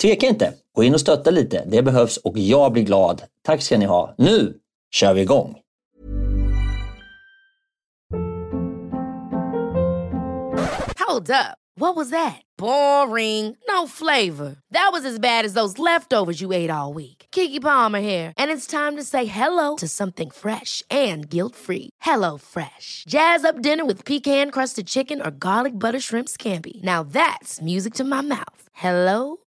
tveka inte. Gå in och stötta lite. Det behövs och jag blir glad. Tack ska ni ha. Nu kör vi igång! Hold up. What was that? Boring. No flavor. That was as bad as those leftovers you ate all week. Kiki Palmer here, and it's time to say hello to something fresh and guilt-free. Hello Fresh. Jazz up dinner with pecan-crusted chicken or garlic butter shrimp scampi. Now that's music to my mouth. Hello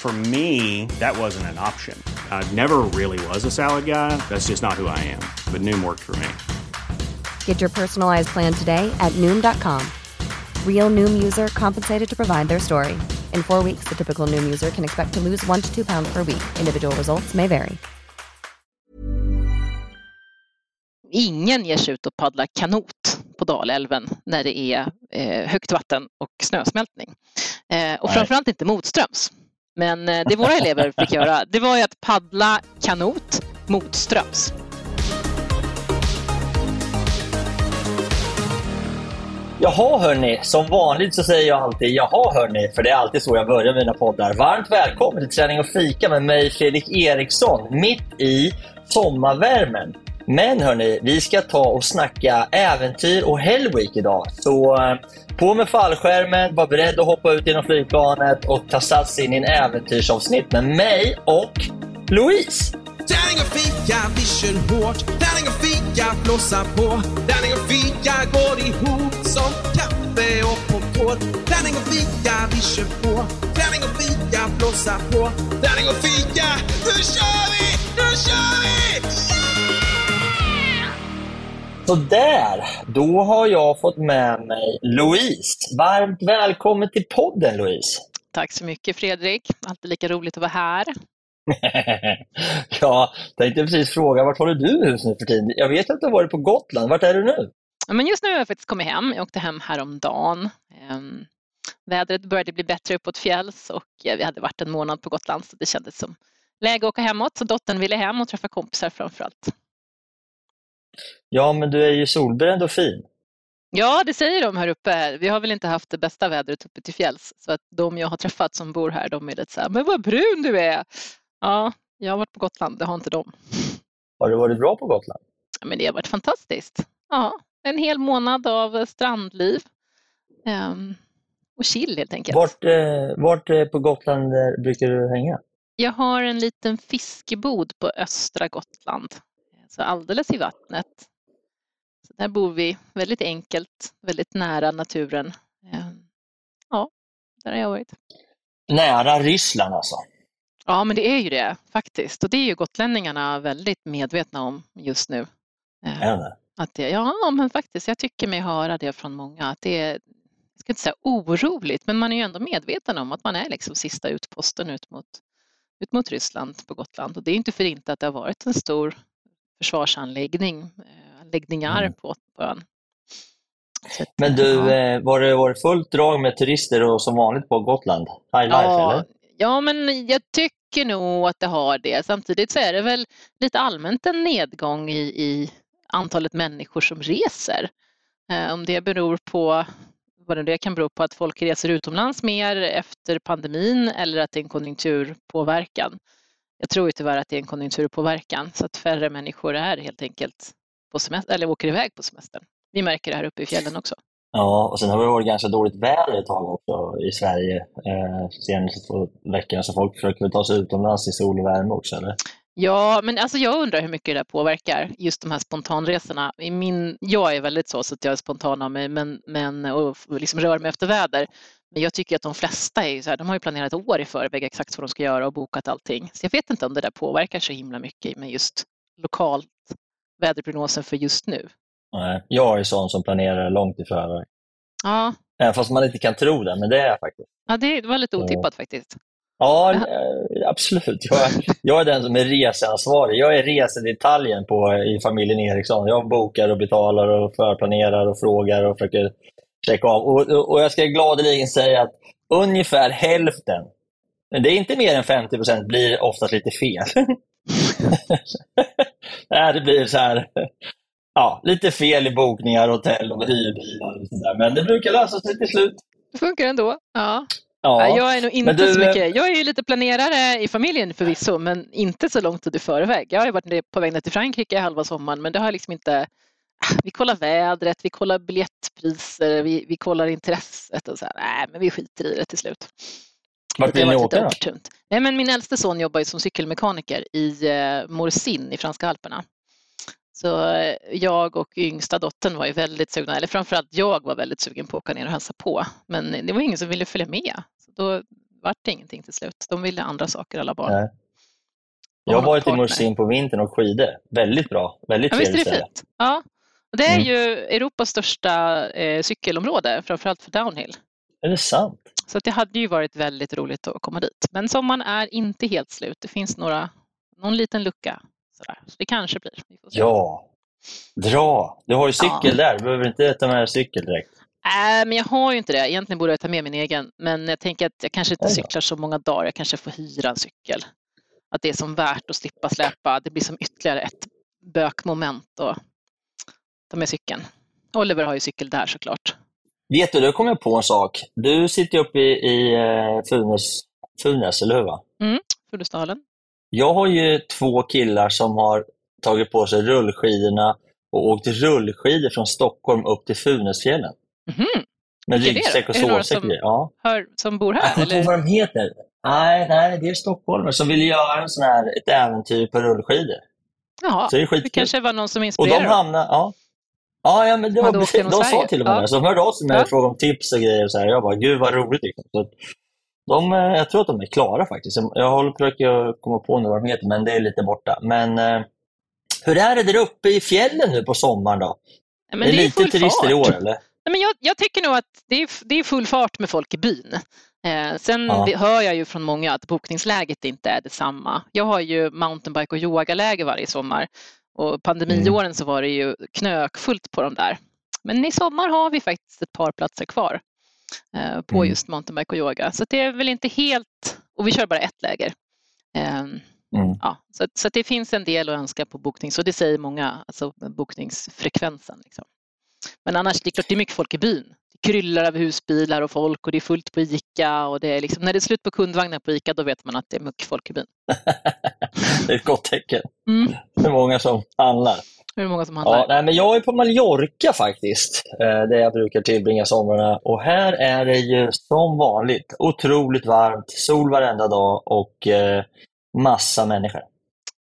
For me, that wasn't an option. I never really was a salad guy. That's just not who I am. But Noom worked for me. Get your personalized plan today at Noom.com. Real Noom user compensated to provide their story. In four weeks, the typical Noom user can expect to lose one to two pounds per week. Individual results may vary. Ingen ger sig ut och paddlar kanot på Dalälven när det är eh, högt vatten och snösmältning. Eh, och framförallt inte motströms. Men eh, det våra elever fick göra, det var ju att paddla kanot motströms. Jaha hörni, som vanligt så säger jag alltid jaha hörni, för det är alltid så jag börjar mina poddar. Varmt välkommen till Träning och fika med mig Fredrik Eriksson, mitt i sommarvärmen. Men hörni, vi ska ta och snacka äventyr och Hellweek idag. Så eh, på med fallskärmen, var beredd att hoppa ut genom flygplanet och ta sats in i en äventyrsavsnitt med mig och Louise. Tärning och fika, vi kör hårt. Tärning och fika, blåsa på. Tärning och fika går ihop som kaffe och popcorn. Tärning och fika, vi kör på. Tärning och fika, blåsa på. Tärning och fika, nu kör vi! Nu kör vi! Så där, då har jag fått med mig Louise. Varmt välkommen till podden Louise. Tack så mycket Fredrik. Alltid lika roligt att vara här. ja, tänkte precis fråga, vart håller du hus nu för tiden? Jag vet att du har varit på Gotland. Vart är du nu? Ja, men just nu har jag faktiskt kommit hem. Jag åkte hem häromdagen. Um, vädret började bli bättre uppåt fjälls och vi hade varit en månad på Gotland så det kändes som läge att åka hemåt. Så dottern ville hem och träffa kompisar framför allt. Ja, men du är ju solbränd och fin. Ja, det säger de här uppe. Vi har väl inte haft det bästa vädret uppe till fjälls. Så att de jag har träffat som bor här, de är lite så här, men vad brun du är. Ja, jag har varit på Gotland, det har inte de. Har det varit bra på Gotland? Ja, men det har varit fantastiskt. Ja, en hel månad av strandliv. Um, och chill helt enkelt. Vart, eh, vart eh, på Gotland eh, brukar du hänga? Jag har en liten fiskebod på östra Gotland så alldeles i vattnet. Så där bor vi väldigt enkelt, väldigt nära naturen. Ehm, ja, där har jag varit. Nära Ryssland alltså? Ja, men det är ju det faktiskt. Och det är ju gotlänningarna väldigt medvetna om just nu. Ehm, är det? Att det, ja, men faktiskt, jag tycker mig höra det från många. Att det är, jag ska inte säga oroligt, men man är ju ändå medveten om att man är liksom sista utposten ut mot ut mot Ryssland på Gotland. Och det är inte för inte att det har varit en stor försvarsanläggning, eh, anläggningar Mm. på, på ön. Att, Men du, ja. eh, var det, var det fullt drag med turister och som vanligt på Gotland? High life Ja, eller? ja, men jag tycker nog att det har det. Samtidigt så är det väl lite allmänt en nedgång i, i antalet människor som reser. Eh, om det beror på vad det kan bero på att folk reser utomlands mer efter pandemin eller att det är en konjunkturpåverkan. Jag tror ju tyvärr att det är en konjunkturpåverkan så att färre människor är helt enkelt på semester eller åker iväg på semestern. Vi märker det här uppe i fjällen också. Ja, och sen har det varit ganska dåligt väder ett tag också i Sverige eh, senaste två veckorna, så folk försöker ta sig utomlands i sol och värme också, eller? Ja, men alltså jag undrar hur mycket det där påverkar, just de här spontanresorna. I min, jag är väldigt så, så att jag är spontan av mig men, men, och liksom rör mig efter väder. Men jag tycker att de flesta är så här, de har ju planerat år i förväg exakt vad de ska göra och bokat allting. Så jag vet inte om det där påverkar så himla mycket med just lokalt väderprognosen för just nu. Nej, jag är sån som planerar långt i förväg. Ja, Även fast man inte kan tro det, men det är jag faktiskt. ja det var lite otippat faktiskt. Ja, eh, absolut. Jag, är- jag är den som är reseansvarig. Jag är resedetaljen på, i familjen Eriksson. Jag bokar och betalar och förplanerar och frågar och försöker checka av. Och, och, jag ska gladeligen säga att ungefär hälften, men det är inte mer än 50 procent, blir oftast lite fel. Det blir så här, ja, lite fel i bokningar, hotell och hyrbilar och sådär. Men det brukar lösa sig till slut. Det funkar ändå. Ja. Ja. Ja, jag är nog inte du, så mycket. Jag är ju lite planerare i familjen förvisso, men inte så lång tid i förväg. Jag har varit på väg ner till Frankrike halva sommaren, men det har liksom inte... Vi kollar vädret, vi kollar biljettpriser, vi, vi kollar intresset och så här. Nej, men vi skiter i det till slut. Vart vill ni åka då? Nej, men min äldste son jobbar ju som cykelmekaniker i eh, Morsin i franska alperna. Så eh, jag och yngsta dottern var ju väldigt sugna, eller framförallt jag var väldigt sugen på att åka ner och hälsa på. Men det var ingen som ville följa med. Så då var det ingenting till slut. De ville andra saker alla barn. Nej. Jag har varit i. Mursin på vintern och skidor. Väldigt bra. Väldigt Ja, trevligt ställe. Ja. Och det är Mm. ju Europas största eh, cykelområde, framförallt för downhill. Är det sant? Så det hade ju varit väldigt roligt att komma dit. Men sommaren är inte helt slut. Det finns några, någon liten lucka. Sådär. Så det kanske blir. Ja. Dra! Du har ju cykel Ja. där. Du behöver inte ta med cykel direkt. Äh, men jag har ju inte det. Egentligen borde jag ta med min egen. Men jag tänker att jag kanske inte då. cyklar så många dagar. Jag kanske får hyra en cykel. Att det är som värt att slippa släpa. Det blir som ytterligare ett bökmoment att ta med cykeln. Oliver har ju cykel där såklart. Vet du, då kom jag på en sak. Du sitter ju uppe i, i eh, Funäs, Funäs, eller hur? Va? Fullesdalen. Jag har ju två killar som har tagit på sig rullskidorna och åkt rullskidor från Stockholm upp till Funäsfjällen. Mhm. Med ryggsäck och Är det några sovsäck. som-. Ja. Hör, som bor Jag här? kommer inte ihåg Eller? vad de heter. Nej, nej, det är stockholmare som vill göra en sån här, ett äventyr på rullskidor. Jaha, Så det är det kanske var någon som Och de inspirerade hamnar, ja. Ja, ja, men det De var precis, de sa Sverige. till och med Ja. det. Så de hörde av sig med Ja. frågade om tips och grejer. Och så här. Jag bara, gud vad roligt. Liksom. Så de, eh, jag tror att de är klara faktiskt. Jag håller försöka komma på nu vad de heter, men det är lite borta. Men eh, hur är det där uppe i fjällen nu på sommaren då? Ja, är det är lite full turister i år eller? Nej, men jag, jag tycker nog att det är, det är full fart med folk i byn. Eh, sen Ja. hör jag ju från många att bokningsläget inte är detsamma. Jag har ju mountainbike och yogaläger varje sommar och pandemiåren så var det ju knökfullt på de där. Men i sommar har vi faktiskt ett par platser kvar eh, på Mm. just mountainbike och yoga. Så det är väl inte helt, och vi kör bara ett läger. Eh, Mm. ja, så, så det finns en del att önska på bokning, så det säger många, alltså bokningsfrekvensen. Liksom. Men annars, det är klart det är mycket folk i byn. Kryllar av husbilar och folk och det är fullt på ICA och det är liksom, när det är slut på kundvagnar på ICA då vet man att det är mycket folk i byn. det är ett gott tecken. Mm. Är många som handlar. Är många som handlar. Ja, nej, men jag är på Mallorca faktiskt, eh, där jag brukar tillbringa somrarna. Och här är det ju som vanligt otroligt varmt, sol varenda dag och eh, massa människor.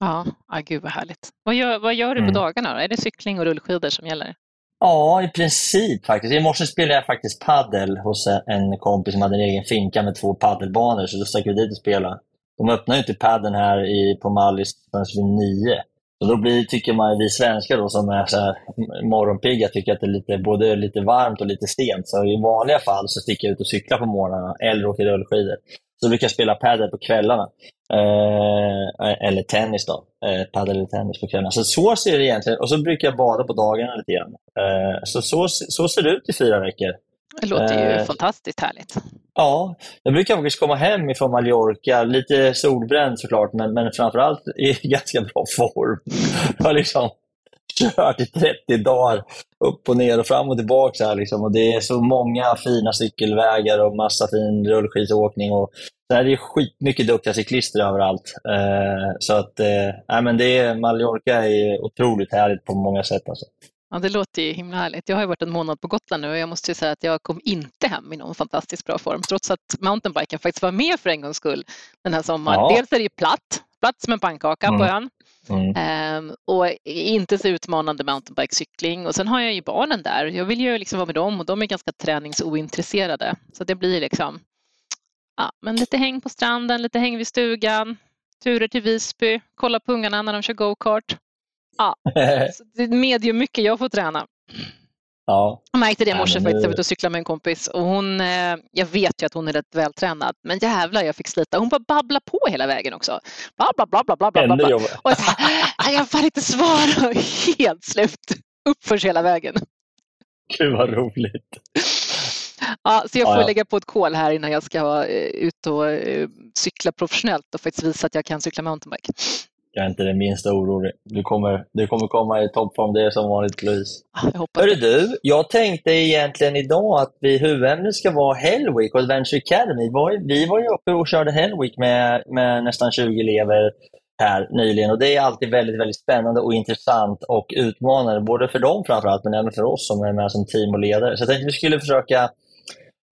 Ja, ah, gud vad härligt. Vad gör, vad gör du Mm. på dagarna då? Är det cykling och rullskidor som gäller? Ja, i princip faktiskt. I morse spelade jag faktiskt paddel hos en kompis som hade en egen finka med två paddelbanor, så då stack vi dit och spelade. De öppnar ju inte padden här i, på Mallis förrän vid nio. Så då blir, tycker man, vi svenskar då som är så här morgonpigga tycker att det är lite, både lite varmt och lite sent. Så i vanliga fall så sticker jag ut och cyklar på morgnarna eller åker rullskidor. Så brukar jag spela padel på kvällarna. Eh, eller tennis då. Eh, padel eller tennis på kvällarna. Så så ser det egentligen Och så brukar jag bada på dagarna lite grann. Eh, så, så så ser det ut i fyra veckor. Det låter ju Eh, fantastiskt härligt. Ja, jag brukar faktiskt komma hem ifrån Mallorca, lite solbränd såklart, men, men framförallt i ganska bra form. Jag har liksom kört i 30 dagar upp och ner och fram och tillbaka. Här liksom. och det är så många fina cykelvägar och massa fin rullskidåkning. Och där är det skitmycket duktiga cyklister överallt. Eh, så att, eh, men det är, Mallorca är otroligt härligt på många sätt. Alltså. Ja, det låter ju himla härligt. Jag har varit en månad på Gotland nu och jag måste ju säga att jag kom inte hem i någon fantastiskt bra form trots att mountainbiken faktiskt var med för en gångs skull den här sommaren. Ja. Dels är det ju platt, platt som en pannkaka på Mm. ön Mm. ehm, och inte så utmanande mountainbikecykling och sen har jag ju barnen där. Jag vill ju liksom vara med dem och de är ganska träningsointresserade så det blir liksom ja, men lite häng på stranden, lite häng vid stugan, turer till Visby, kolla på ungarna när de kör go-kart. Ja, det är medium mycket jag får träna. Ja. Jag märkte det i Ja, morse faktiskt. Jag var ute och cyklade med en kompis och hon, eh, jag vet ju att hon är rätt vältränad, men jävlar jag fick slita. Hon bara babbla på hela vägen också. Bla, bla, bla, bla, bla, bla, bla. Och jag, så här, jag har fan inte svara. Helt slut. Uppförs hela vägen. Gud vad roligt. Ja, så jag Ja, får ja. lägga på ett kol här innan jag ska eh, ut och eh, cykla professionellt och faktiskt visa att jag kan cykla mountainbike. Jag är inte det minsta orolig. Du kommer, du kommer komma i toppform, det är som vanligt Louise. Hörru du, jag tänkte egentligen idag att vi, huvudämnet ska vara Hell Week och Adventure Academy. Vi var, ju- vi var ju uppe och körde Hell Week med, med nästan 20 elever här nyligen och det är alltid väldigt, väldigt spännande och intressant och utmanande, både för dem framförallt men även för oss som är med som team och ledare. Så jag tänkte att vi skulle försöka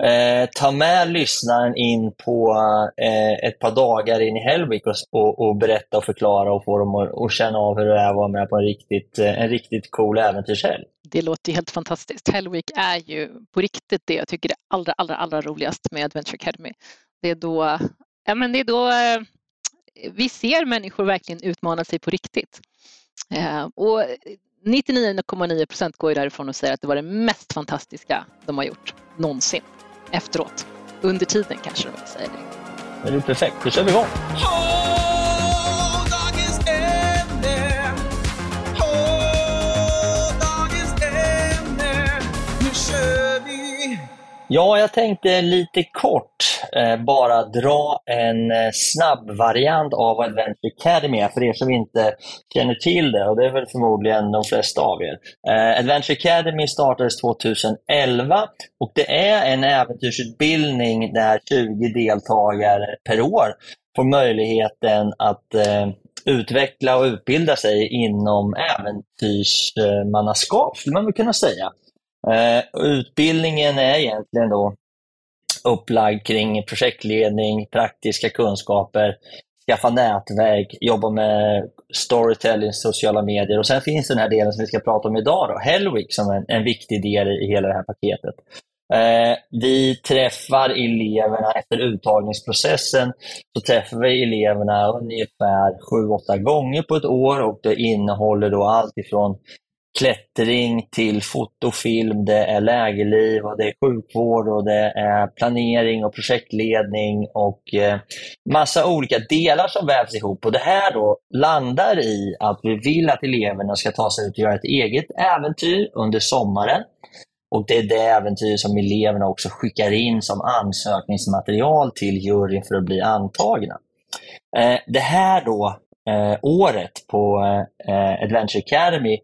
eh, ta med lyssnaren in på eh, ett par dagar in i Hell och, och, och berätta och förklara och få dem att, känna av hur det är att vara med på en riktigt, eh, en riktigt cool äventyrshelg. Det låter ju helt fantastiskt. Hell är ju på riktigt det jag tycker är allra, allra, allra roligast med Adventure Academy. Det är då, ja, men det är då eh, vi ser människor verkligen utmana sig på riktigt. Eh, och 99,9 procent går ju därifrån och säger att det var det mest fantastiska de har gjort någonsin. Efteråt. Under tiden kanske de inte säger det. Det är perfekt, då kör vi igång. Ja, jag tänkte lite kort eh, bara dra en eh, snabb variant av vad Adventure Academy är för er som inte känner till det och det är väl förmodligen de flesta av er. Eh, Adventure Academy startades 2011 och det är en äventyrsutbildning där 20 deltagare per år får möjligheten att eh, utveckla och utbilda sig inom äventyrsmannaskap, skulle man väl kunna säga. Eh, utbildningen är egentligen då upplagd kring projektledning, praktiska kunskaper, skaffa nätverk, jobba med storytelling, sociala medier och sen finns den här delen som vi ska prata om idag, då, Hellwick, som är en, en viktig del i, i hela det här paketet. Eh, vi träffar eleverna efter uttagningsprocessen, så träffar vi eleverna ungefär 7-8 gånger på ett år och det innehåller då allt ifrån klättring till fotofilm, det är lägerliv och det är sjukvård och det är planering och projektledning och eh, massa olika delar som vävs ihop. Och Det här då landar i att vi vill att eleverna ska ta sig ut och göra ett eget äventyr under sommaren. Och Det är det äventyr som eleverna också skickar in som ansökningsmaterial till juryn för att bli antagna. Eh, det här då eh, året på Adventure Academy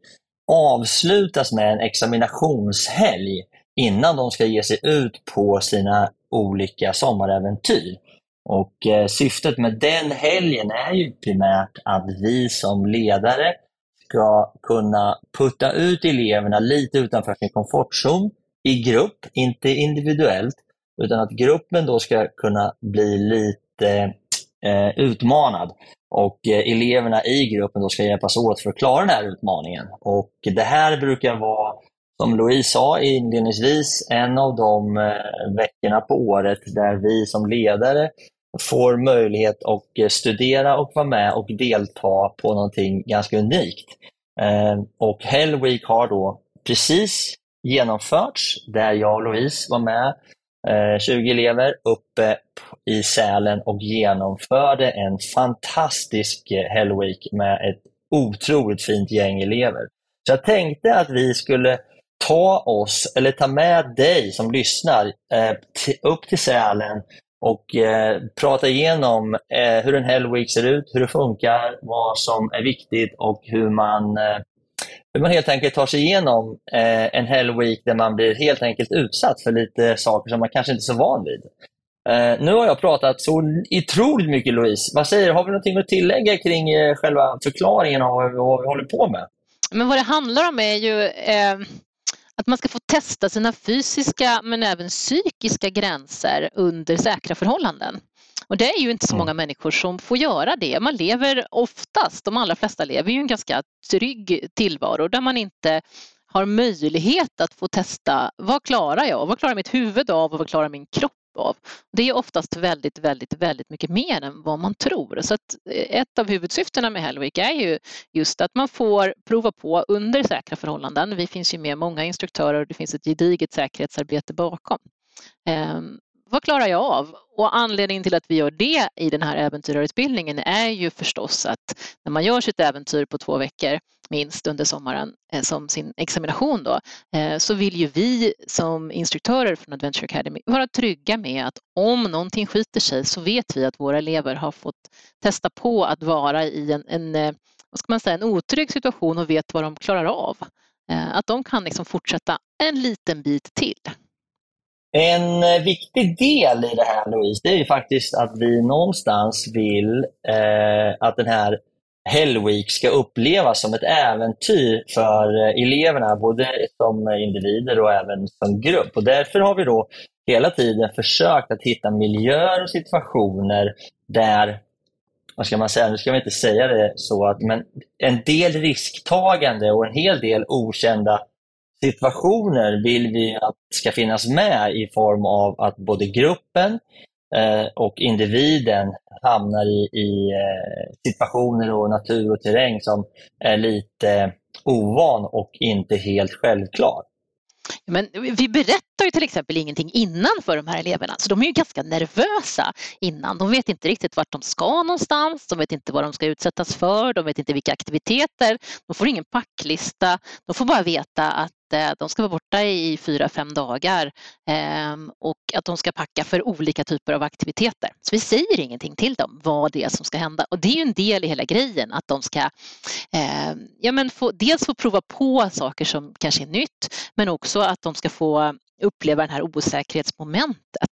avslutas med en examinationshelg innan de ska ge sig ut på sina olika sommaräventyr. Och eh, Syftet med den helgen är ju primärt att vi som ledare ska kunna putta ut eleverna lite utanför sin komfortzon i grupp, inte individuellt, utan att gruppen då ska kunna bli lite eh, utmanad och eh, eleverna i gruppen då ska hjälpas åt för att klara den här utmaningen. Och Det här brukar vara, som Louise sa inledningsvis, en av de eh, veckorna på året där vi som ledare får möjlighet att eh, studera och vara med och delta på någonting ganska unikt. Och Hell Week har då precis genomförts, där jag och Louise var med Eh, 20 elever uppe i Sälen och genomförde en fantastisk eh, Hell Week med ett otroligt fint gäng elever. Så jag tänkte att vi skulle ta oss, eller ta med dig som lyssnar, eh, upp till Sälen och eh, prata igenom eh, hur en Hell Week ser ut, hur det funkar, vad som är viktigt och hur man, eh, hur man helt enkelt tar sig igenom eh, en Hell Week där man blir helt enkelt utsatt för lite saker som man kanske inte är så van vid. Eh, nu har jag pratat så otroligt mycket Louise. Vad säger du? Har vi någonting att tillägga kring eh, själva förklaringen av vad vi, vad vi håller på med? Men vad det handlar om är ju eh, att man ska få testa sina fysiska men även psykiska gränser under säkra förhållanden. Och det är ju inte så många människor som får göra det. Man lever oftast, de allra flesta lever ju en ganska trygg tillvaro där man inte har möjlighet att få testa vad klarar jag? Vad klarar mitt huvud av och vad klarar min kropp av. Det är oftast väldigt, väldigt, väldigt mycket mer än vad man tror. Så att eh, ett av huvudsyftena med Hellweek är ju just att man får prova på under säkra förhållanden. Vi finns ju med många instruktörer och det finns ett gediget säkerhetsarbete bakom. Vad klarar jag av? Och anledningen till att vi gör det i den här äventyrarutbildningen är ju förstås att när man gör sitt äventyr på två veckor minst under sommaren eh, som sin examination då, eh, så vill ju vi som instruktörer från Adventure Academy vara trygga med att om någonting skiter sig så vet vi att våra elever har fått testa på att vara i en, en eh, vad ska man säga, en otrygg situation och vet vad de klarar av. Att de kan liksom fortsätta en liten bit till. En eh, viktig del i det här Louise, det är ju faktiskt att vi någonstans vill eh, att den här Hell Week ska upplevas som ett äventyr för eh, eleverna, både som individer och även som grupp. Och därför har vi då hela tiden försökt att hitta miljöer och situationer där, vad ska man säga, nu ska vi inte säga det så, att, men en del risktagande och en hel del okända situationer vill vi att ska finnas med i form av att både gruppen eh, och individen hamnar i, i eh, situationer och natur och terräng som är lite ovan och inte helt självklar. Men vi berättar ju till exempel ingenting innan för de här eleverna, så de är ju ganska nervösa innan. De vet inte riktigt vart de ska någonstans, de vet inte vad de ska utsättas för, de vet inte vilka aktiviteter, de får ingen packlista, de får bara veta att de ska vara borta i fyra, fem dagar ehm, och att de ska packa för olika typer av aktiviteter. Så vi säger ingenting till dem vad det är som ska hända och det är ju en del i hela grejen att de ska ehm, ja, men få, dels få prova på saker som kanske är nytt men också att de ska få uppleva det här osäkerhetsmomentet.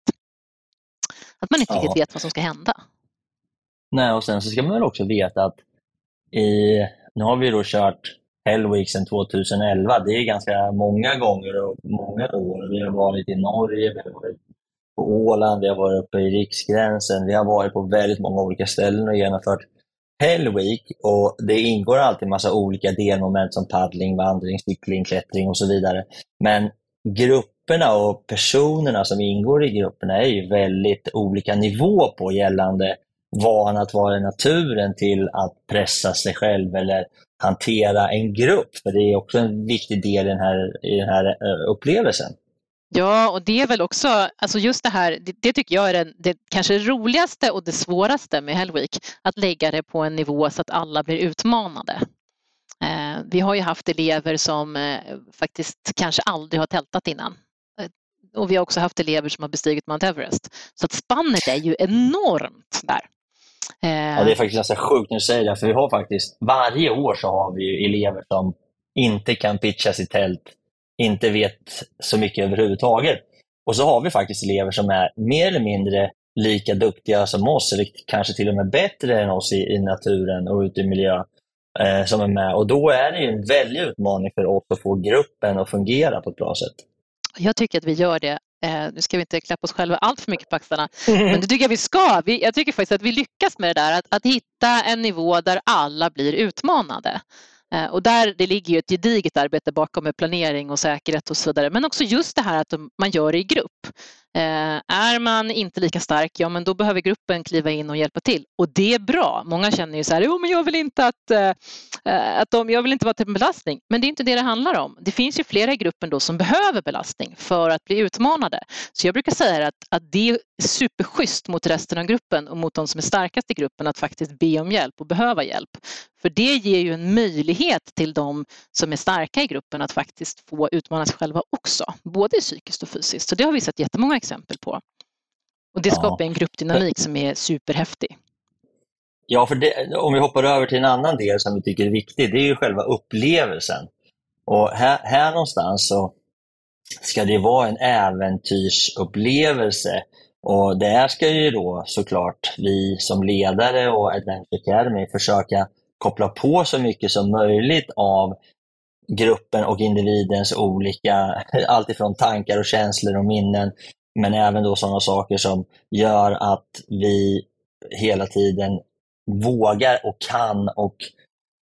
Att man inte ja. riktigt vet vad som ska hända. Nej, och sen så ska man väl också veta att i, nu har vi då kört Hellweek sedan 2011. Det är ganska många gånger och många år. Vi har varit i Norge, vi har varit på Åland, vi har varit uppe i Riksgränsen. Vi har varit på väldigt många olika ställen och genomfört Hellweek och det ingår alltid massa olika delmoment som paddling, vandring, cykling, klättring och så vidare. Men grupperna och personerna som ingår i grupperna är ju väldigt olika nivå på gällande van att vara i naturen till att pressa sig själv eller hantera en grupp. För det är också en viktig del i den här, i den här eh, upplevelsen. Ja, och det är väl också, alltså just det här, det, det tycker jag är det, det kanske roligaste och det svåraste med Hellweek, att lägga det på en nivå så att alla blir utmanade. Eh, vi har ju haft elever som eh, faktiskt kanske aldrig har tältat innan. Eh, och vi har också haft elever som har bestigit Mount Everest. Så att spannet är ju enormt där. Ja, det är faktiskt ganska sjukt när du säger det, för vi har faktiskt varje år så har vi elever som inte kan pitcha sitt tält, inte vet så mycket överhuvudtaget. Och så har vi faktiskt elever som är mer eller mindre lika duktiga som oss, eller kanske till och med bättre än oss i, i naturen och ute i miljö eh, som är med. Och då är det en väldig utmaning för oss att få gruppen att fungera på ett bra sätt. Jag tycker att vi gör det Eh, nu ska vi inte klappa oss själva allt för mycket på axlarna, men det tycker jag vi ska. Vi, jag tycker faktiskt att vi lyckas med det där, att, att hitta en nivå där alla blir utmanade. Eh, och där det ligger ju ett gediget arbete bakom med planering och säkerhet och så vidare. Men också just det här att man gör det i grupp. Eh, är man inte lika stark, ja men då behöver gruppen kliva in och hjälpa till. Och det är bra. Många känner ju så här, jo men jag vill inte att, eh, eh, att de, jag vill inte vara typ till belastning. Men det är inte det det handlar om. Det finns ju flera i gruppen då som behöver belastning för att bli utmanade. Så jag brukar säga att, att det är superschysst mot resten av gruppen och mot de som är starkast i gruppen att faktiskt be om hjälp och behöva hjälp. För det ger ju en möjlighet till de som är starka i gruppen att faktiskt få utmana sig själva också, både psykiskt och fysiskt. Så det har vi sett jättemånga exempel på. Och det skapar en gruppdynamik som är superhäftig. Ja, för det, om vi hoppar över till en annan del som vi tycker är viktig, det är ju själva upplevelsen. Och här, här någonstans så ska det vara en äventyrsupplevelse. Och där ska ju då såklart vi som ledare och Adventure Academy försöka koppla på så mycket som möjligt av gruppen och individens olika, alltifrån tankar och känslor och minnen, men även då sådana saker som gör att vi hela tiden vågar och kan och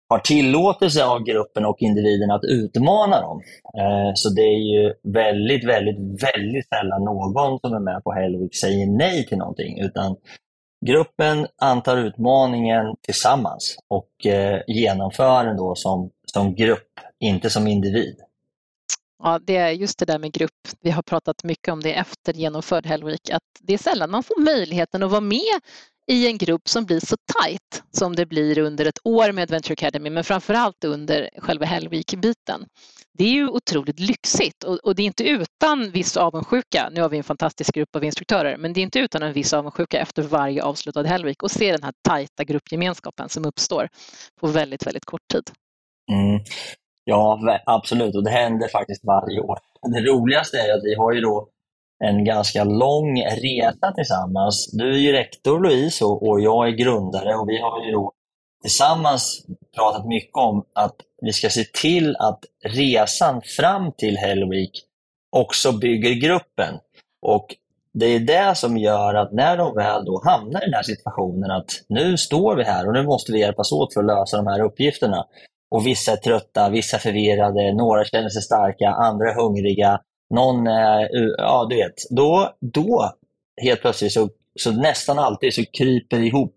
har tillåtelse av gruppen och individen att utmana dem. Eh, så det är ju väldigt, väldigt, väldigt sällan någon som är med på Hellwick säger nej till någonting, utan gruppen antar utmaningen tillsammans och eh, genomför den då som, som grupp, inte som individ. Ja, det är just det där med grupp. Vi har pratat mycket om det efter genomförd Hellweek, att det är sällan man får möjligheten att vara med i en grupp som blir så tajt som det blir under ett år med Adventure Academy, men framförallt under själva Hellweek-biten. Det är ju otroligt lyxigt och, och, det är inte utan viss avundsjuka. Nu har vi en fantastisk grupp av instruktörer, men det är inte utan en viss avundsjuka efter varje avslutad Hellweek och se den här tajta gruppgemenskapen som uppstår på väldigt, väldigt kort tid. Mm. Ja, absolut. Och det händer faktiskt varje år. Det roligaste är att vi har ju då en ganska lång resa tillsammans. Du är ju rektor Louise och jag är grundare och vi har ju då tillsammans pratat mycket om att vi ska se till att resan fram till Hellweek också bygger gruppen. Och det är det som gör att när de väl då hamnar i den här situationen att nu står vi här och nu måste vi hjälpas åt för att lösa de här uppgifterna. Och vissa är trötta, vissa är förvirrade, några känner sig starka, andra är hungriga, någon är, ja du vet, då, då helt plötsligt så, så nästan alltid så kryper ihop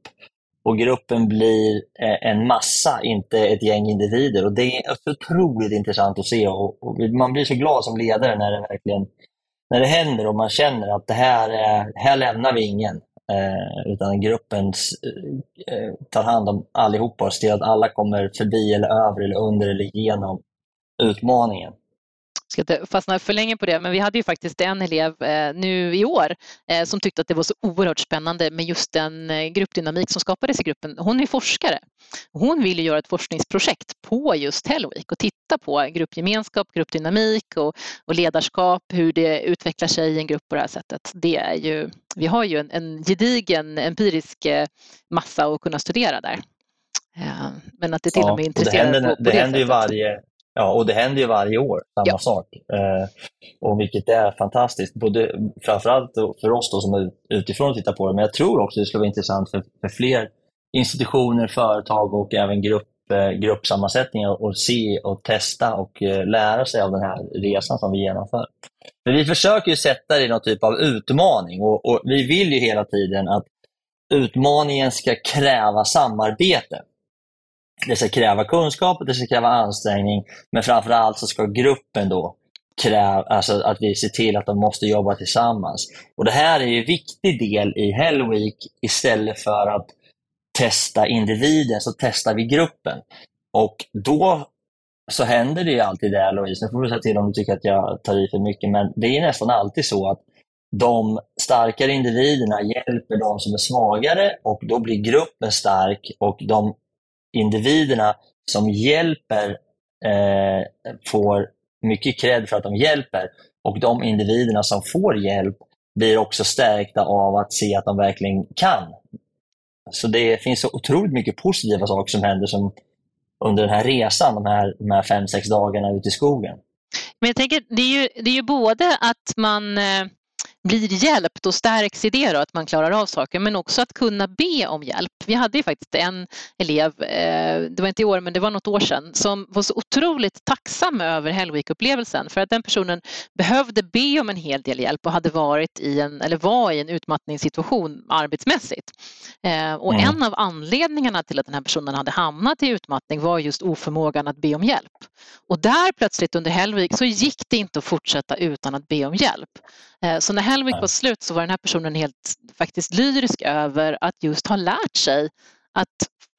och gruppen blir eh, en massa, inte ett gäng individer. Och Det är så otroligt intressant att se och, man blir så glad som ledare när det verkligen när det händer och man känner att det här, här lämnar vi ingen. Eh, utan gruppen eh, tar hand om allihopa och ser att alla kommer förbi eller över eller under eller genom utmaningen ska inte fastna för länge på det, men vi hade ju faktiskt en elev eh, nu i år eh, som tyckte att det var så oerhört spännande med just den eh, gruppdynamik som skapades i gruppen. Hon är forskare. Hon vill göra ett forskningsprojekt på just Hellweek och titta på gruppgemenskap, gruppdynamik och, och ledarskap, hur det utvecklar sig i en grupp på det här sättet. Det är ju, vi har ju en, en gedigen empirisk massa att kunna studera där. Men att det till och med intresserar det händer, på, på det, det händer ju varje, Ja, och det händer ju varje år, samma ja. sak. Eh, och vilket är fantastiskt, både, framförallt för oss då som är utifrån tittar på det, men jag tror också det skulle vara intressant för, för fler institutioner, företag och även grupp, eh, gruppsammansättningar att se och testa och eh, lära sig av den här resan som vi genomför. För vi försöker ju sätta det i någon typ av utmaning och, och vi vill ju hela tiden att utmaningen ska kräva samarbete. Det ska kräva kunskap, det ska kräva ansträngning, men framför allt så ska gruppen då kräva, alltså att vi ser till att de måste jobba tillsammans. Och Det här är en viktig del i Hell Week istället för att testa individen, så testar vi gruppen. Och då så händer det ju alltid det, Louise, nu får du säga till om du tycker att jag tar i för mycket, men det är nästan alltid så att de starkare individerna hjälper de som är svagare och då blir gruppen stark och de individerna som hjälper eh, får mycket cred för att de hjälper och de individerna som får hjälp blir också stärkta av att se att de verkligen kan. Så det finns så otroligt mycket positiva saker som händer som under den här resan, de här, de här fem, sex dagarna ute i skogen. Men jag tänker, det är ju, det är ju både att man eh, blir hjälpt, då stärks i det då, att man klarar av saker, men också att kunna be om hjälp. Vi hade ju faktiskt en elev, eh, det var inte i år men det var något år sedan, som var så otroligt tacksam över Hellweek-upplevelsen för att den personen behövde be om en hel del hjälp och hade varit i en, eller var i en utmattningssituation arbetsmässigt. Eh, och mm. en av anledningarna till att den här personen hade hamnat i utmattning var just oförmågan att be om hjälp. Och där plötsligt under Hellweek så gick det inte att fortsätta utan att be om hjälp. Eh, så när Hellweek var slut så var den här personen helt faktiskt lyrisk över att just ha lärt sig att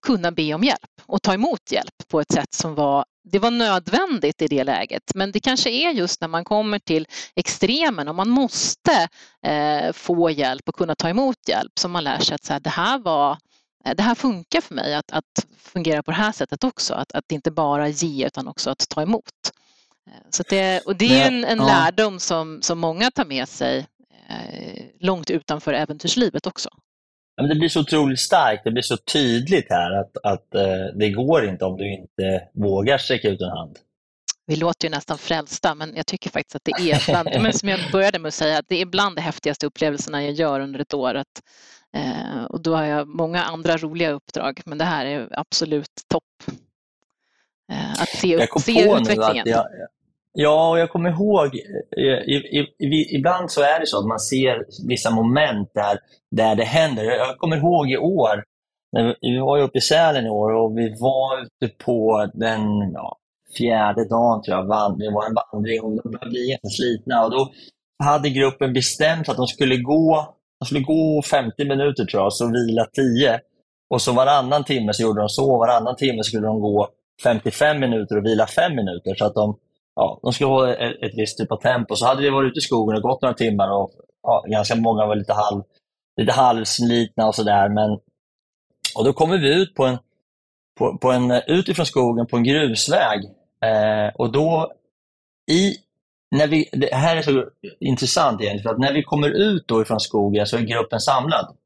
kunna be om hjälp och ta emot hjälp på ett sätt som var det var nödvändigt i det läget men det kanske är just när man kommer till extremen och man måste eh, få hjälp och kunna ta emot hjälp som man lär sig att så här, det, här var, eh, det här funkar för mig att, att fungera på det här sättet också. Att, att inte bara ge utan också att ta emot. Eh, så det, och det är en, en lärdom som, som många tar med sig långt utanför äventyrslivet också. Men det blir så otroligt starkt, det blir så tydligt här att, att eh, det går inte om du inte vågar sträcka ut en hand. Vi låter ju nästan frälsta men jag tycker faktiskt att det är bland, men som jag började med att säga, att det är bland de häftigaste upplevelserna jag gör under ett år. Att, eh, och då har jag många andra roliga uppdrag men det här är absolut topp. Eh, att se, se utvecklingen. Jag, Ja, och jag kommer ihåg, eh, eh, i, i, i, ibland så är det så att man ser vissa moment där, där det händer. Jag kommer ihåg i år, när vi, var uppe i Sälen i år och vi var ute på den ja, fjärde dagen, tror jag, vand, det var en vandring och de började bli jätteslitna. Och då hade gruppen bestämt att de skulle gå, de skulle gå 50 minuter tror jag, så vila 10. Och så varannan timme så gjorde de så, varannan timme skulle de gå 55 minuter och vila 5 minuter. Så att de ja, de skulle ha ett, ett visst typ av tempo. Så hade vi varit ute i skogen och gått några timmar och ja, ganska många var lite, halv, lite halvslitna och sådär. Och då kommer vi ut på en, på, på en, utifrån skogen på en grusväg. Eh, och då i, när vi, det här är så intressant egentligen, för att när vi kommer ut då ifrån skogen så är gruppen samlad.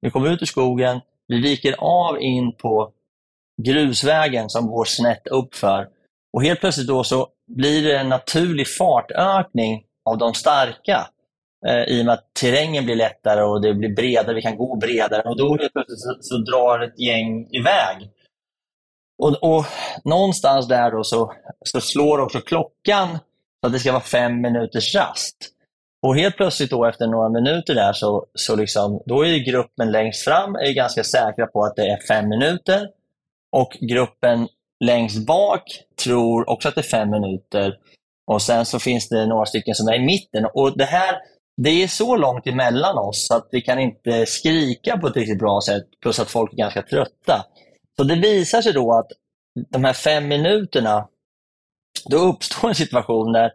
Vi kommer ut ur skogen, vi viker av in på grusvägen som går snett uppför. Och helt plötsligt då så blir det en naturlig fartökning av de starka eh, i och med att terrängen blir lättare och det blir bredare, vi kan gå bredare och då helt plötsligt så, så drar ett gäng iväg. Och, och någonstans där då så, så slår också klockan så att det ska vara fem minuters rast. Och helt plötsligt då efter några minuter där så, så liksom, då är gruppen längst fram är ganska säkra på att det är fem minuter och gruppen längst bak tror också att det är fem minuter och sen så finns det några stycken som är i mitten. Och Det här det är så långt emellan oss att vi kan inte skrika på ett riktigt bra sätt, plus att folk är ganska trötta. Så det visar sig då att de här fem minuterna, då uppstår en situation där,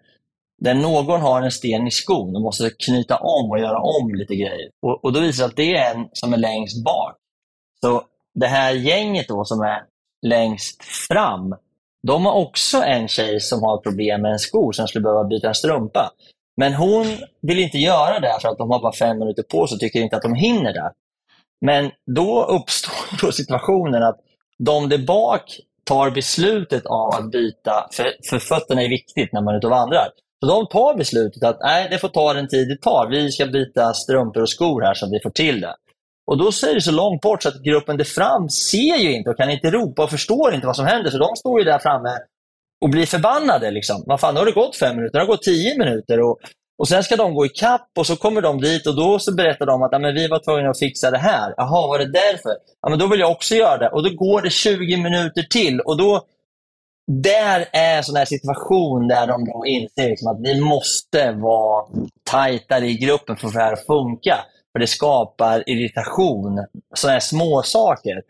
där någon har en sten i skon och måste knyta om och göra om lite grejer. Och, och då visar det sig att det är en som är längst bak. Så det här gänget då som är längst fram, de har också en tjej som har problem med en sko som skulle behöva byta en strumpa. Men hon vill inte göra det för att de har bara fem minuter på sig och tycker inte att de hinner det. Men då uppstår då situationen att de där bak tar beslutet av att byta, för, för fötterna är viktigt när man är ute och vandrar. Så de tar beslutet att nej, det får ta den tid det tar. Vi ska byta strumpor och skor här så att vi får till det. Och då är det så långt bort så att gruppen där fram ser ju inte och kan inte ropa och förstår inte vad som händer. Så de står ju där framme och blir förbannade. Liksom. Vad fan, nu har det gått fem minuter, det har gått tio minuter. Och, och Sen ska de gå i kapp och så kommer de dit och då så berättar de att ja, men vi var tvungna att fixa det här. Jaha, var det därför? Ja, men då vill jag också göra det. Och då går det 20 minuter till. Och då, där är en sån här situation där de då inser liksom att vi måste vara tajtare i gruppen för att få det här att funka. För det skapar irritation. Sådana här små saker.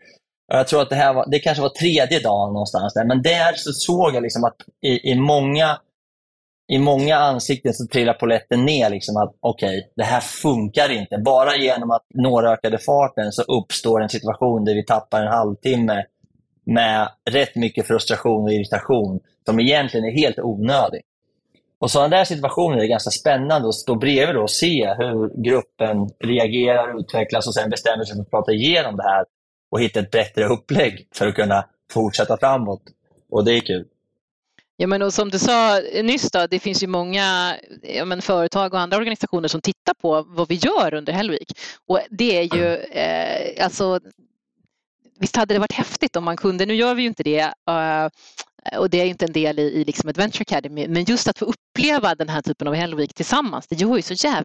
Jag tror att det här var, det kanske var tredje dagen någonstans där, men där så såg jag liksom att i, i många i många ansikten så trillar poletten ner liksom att okej, okay, det här funkar inte. Bara genom att några ökade farten så uppstår en situation där vi tappar en halvtimme med rätt mycket frustration och irritation som egentligen är helt onödig. Och Sådana där situationer är ganska spännande att stå bredvid och se hur gruppen reagerar utvecklas och sen bestämmer sig för att prata igenom det här och hitta ett bättre upplägg för att kunna fortsätta framåt. Och det är kul. Ja, men och som du sa nyss, då, det finns ju många ja, men företag och andra organisationer som tittar på vad vi gör under Hellvik. Och det är ju, eh, alltså, visst hade det varit häftigt om man kunde, nu gör vi ju inte det, eh, och det är inte en del i, i liksom Adventure Academy, men just att få uppleva den här typen av Hell Week tillsammans, det gör ju så jävla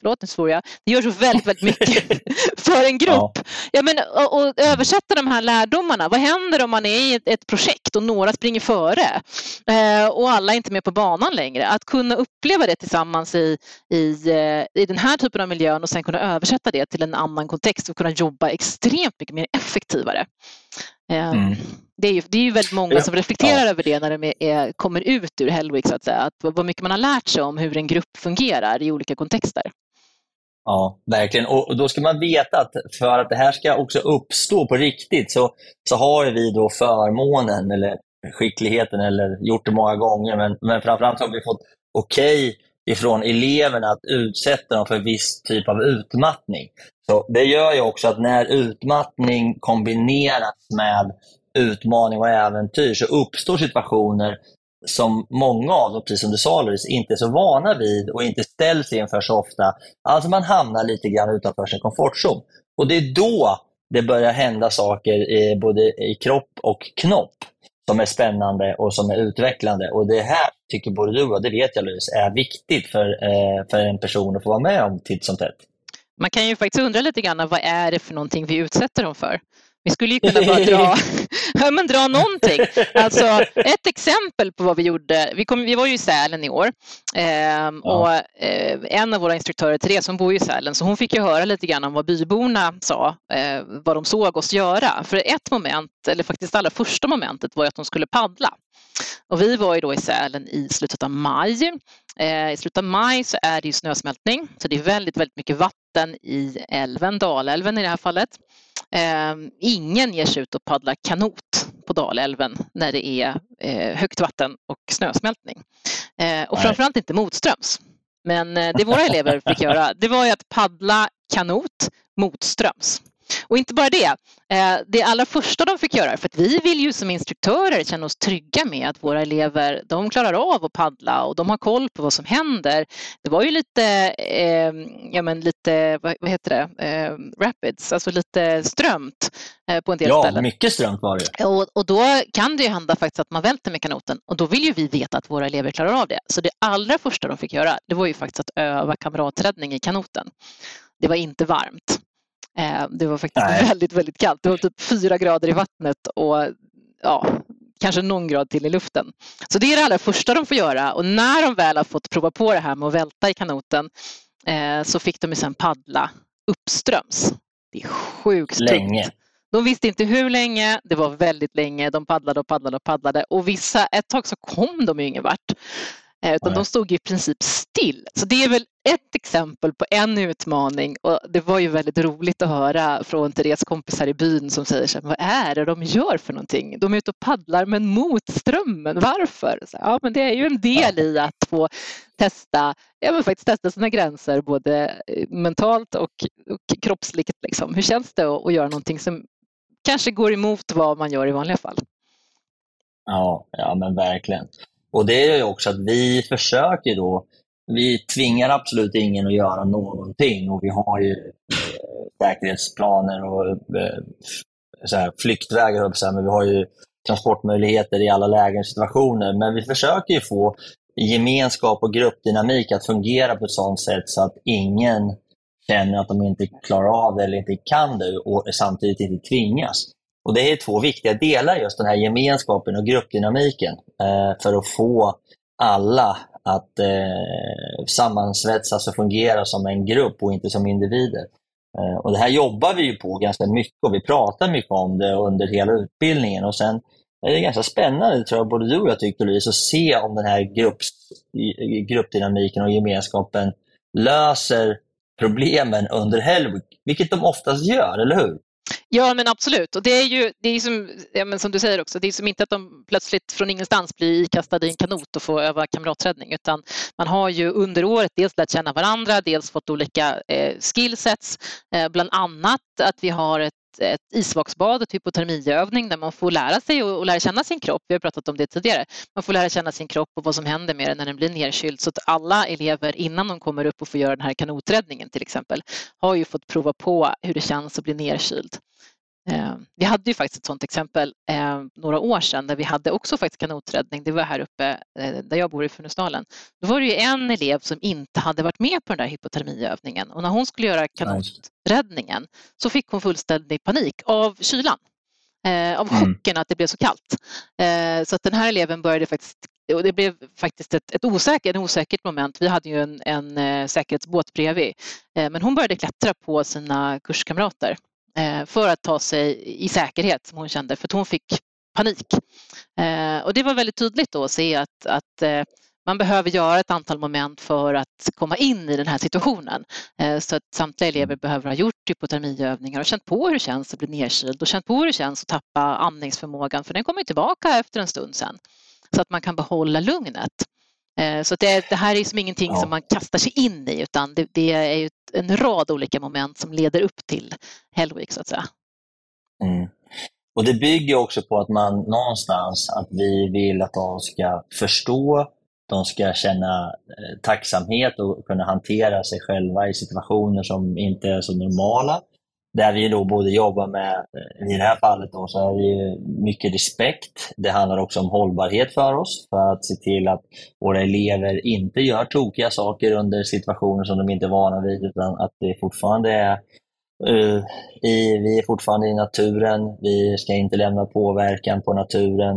förlåt nu svor jag, det gör så väldigt, väldigt mycket för en grupp. Ja. ja men, och, och, översätta de här lärdomarna. Vad händer om man är i ett, ett projekt och några springer före eh, och alla är inte med på banan längre? Att kunna uppleva det tillsammans i, i, eh, i den här typen av miljön och sen kunna översätta det till en annan kontext och kunna jobba extremt mycket mer effektivare. Eh, mm. Det är, ju, det är ju väldigt många som reflekterar ja. över det när de är, kommer ut ur Hellwick, så att säga. Att vad mycket man har lärt sig om hur en grupp fungerar i olika kontexter. Ja, verkligen. Och då ska man veta att för att det här ska också uppstå på riktigt så, så har vi då förmånen eller skickligheten eller gjort det många gånger, men, men framförallt har vi fått okej okay ifrån eleverna att utsätta dem för viss typ av utmattning. Så Det gör ju också att när utmattning kombineras med utmaning och äventyr så uppstår situationer som många av dem, precis som du sa Louise, inte är så vana vid och inte ställs inför så ofta. Alltså man hamnar lite grann utanför sin komfortzon. Och det är då det börjar hända saker i, både i kropp och knopp som är spännande och som är utvecklande. Och det här tycker både du och det vet jag Louise, är viktigt för, eh, för en person att få vara med om titt som tätt. Man kan ju faktiskt undra lite grann, vad är det för någonting vi utsätter dem för? Vi skulle ju kunna bara dra, ja, men dra någonting. Alltså, ett exempel på vad vi gjorde, vi, kom, vi var ju i Sälen i år eh, och eh, en av våra instruktörer, Therese, hon bor i Sälen, så hon fick ju höra lite grann om vad byborna sa, eh, vad de såg oss göra. För ett moment, eller faktiskt allra första momentet var att de skulle paddla. Och vi var ju då i Sälen i slutet av maj. Eh, I slutet av maj så är det ju snösmältning, så det är väldigt, väldigt mycket vatten i älven, Dalälven i det här fallet. Eh, ingen ger sig ut och paddlar kanot på Dalälven när det är eh, högt vatten och snösmältning. Eh, och framförallt inte motströms. Men eh, det våra elever fick göra, det var ju att paddla kanot motströms. Och inte bara det, eh, det allra första de fick göra, för att vi vill ju som instruktörer känna oss trygga med att våra elever, de klarar av att paddla och de har koll på vad som händer. Det var ju lite, eh, ja men lite, vad, heter det, eh, rapids, alltså lite strömt på en del ja, ställen. Ja, mycket strömt var det. Och, och då kan det ju hända faktiskt att man välter med kanoten och då vill ju vi veta att våra elever klarar av det. Så det allra första de fick göra, det var ju faktiskt att öva kamraträddning i kanoten. Det var inte varmt. Eh, det var faktiskt Nej. väldigt, väldigt kallt. Det var typ fyra grader i vattnet och ja, kanske någon grad till i luften. Så det är det allra första de får göra och när de väl har fått prova på det här med att välta i kanoten eh, så fick de sen paddla uppströms. Det är sjukt Länge. Tungt. De visste inte hur länge, det var väldigt länge. De paddlade och paddlade och paddlade och vissa, ett tag så kom de ju ingen vart. Eh, utan Nej. de stod i princip still. Så det är väl ett exempel på en utmaning och det var ju väldigt roligt att höra från Therese kompisar i byn som säger så här, vad är det de gör för någonting? De är ute och paddlar men mot strömmen, varför? Så, ja, men det är ju en del i att få testa, ja, men faktiskt testa sina gränser både eh, mentalt och, och kroppsligt. Liksom. Hur känns det att, att göra någonting som kanske går emot vad man gör i vanliga fall? Ja, ja men verkligen. Och det är ju också att vi försöker då, vi tvingar absolut ingen att göra någonting och vi har ju eh, säkerhetsplaner och eh, så här, flyktvägar, men vi har ju transportmöjligheter i alla lägen och situationer. Men vi försöker ju få gemenskap och gruppdynamik att fungera på ett sådant sätt så att ingen känner att de inte klarar av det eller inte kan det och samtidigt inte tvingas. Och Det är två viktiga delar, just den här gemenskapen och gruppdynamiken, eh, för att få alla att eh, sammansvetsas och fungera som en grupp och inte som individer. Eh, och Det här jobbar vi ju på ganska mycket och vi pratar mycket om det under hela utbildningen. Och Sen är det ganska spännande, tror jag, både du och jag tyckte Louise, att se om den här grupps, gruppdynamiken och gemenskapen löser problemen under helg, vilket de oftast gör, eller hur? Ja men absolut. Och det är ju det är som, ja, men som du säger också, det är som inte att de plötsligt från ingenstans blir ikastade i en kanot och får öva kamraträddning utan man har ju under året dels lärt känna varandra, dels fått olika eh, skillsets, eh, bland annat att vi har ett ett isvaksbad, ett hypotermiövning där man får lära sig och, och lära känna sin kropp. Vi har pratat om det tidigare. Man får lära känna sin kropp och vad som händer med den när den blir nedkyld. Så att alla elever innan de kommer upp och får göra den här kanoträddningen till exempel har ju fått prova på hur det känns att bli nedkyld. Eh, vi hade ju faktiskt ett sådant exempel eh, några år sedan där vi hade också faktiskt kanoträddning. Det var här uppe eh, där jag bor i Funäsdalen. Då var det ju en elev som inte hade varit med på den där hypotermiövningen och när hon skulle göra kanoträddningen så fick hon fullständig panik av kylan. Av mm. chocken att det blev så kallt. Så att den här eleven började faktiskt och det blev faktiskt ett, ett osäkert, en osäkert moment. Vi hade ju en, en säkerhetsbåt bredvid. Men hon började klättra på sina kurskamrater för att ta sig i säkerhet som hon kände för att hon fick panik. Eh, och det var väldigt tydligt då att se att, att eh, man behöver göra ett antal moment för att komma in i den här situationen. Så att samtliga elever behöver ha gjort hypotermiövningar och känt på hur det känns att bli nedkyld och känt på hur det känns att tappa andningsförmågan för den kommer tillbaka efter en stund sen. Så att man kan behålla lugnet. Eh, så det, det, här är som ingenting ja. som man kastar sig in i utan det, det är ju en rad olika moment som leder upp till Hell Week så att säga. Mm. Och Det bygger också på att man någonstans, att vi vill att de ska förstå, de ska känna eh, tacksamhet och kunna hantera sig själva i situationer som inte är så normala där vi då både jobbar med, i det här fallet då, så är det mycket respekt. Det handlar också om hållbarhet för oss, för att se till att våra elever inte gör tokiga saker under situationer som de inte är vana vid, utan att det fortfarande är Uh, i, vi är fortfarande i naturen, vi ska inte lämna påverkan på naturen,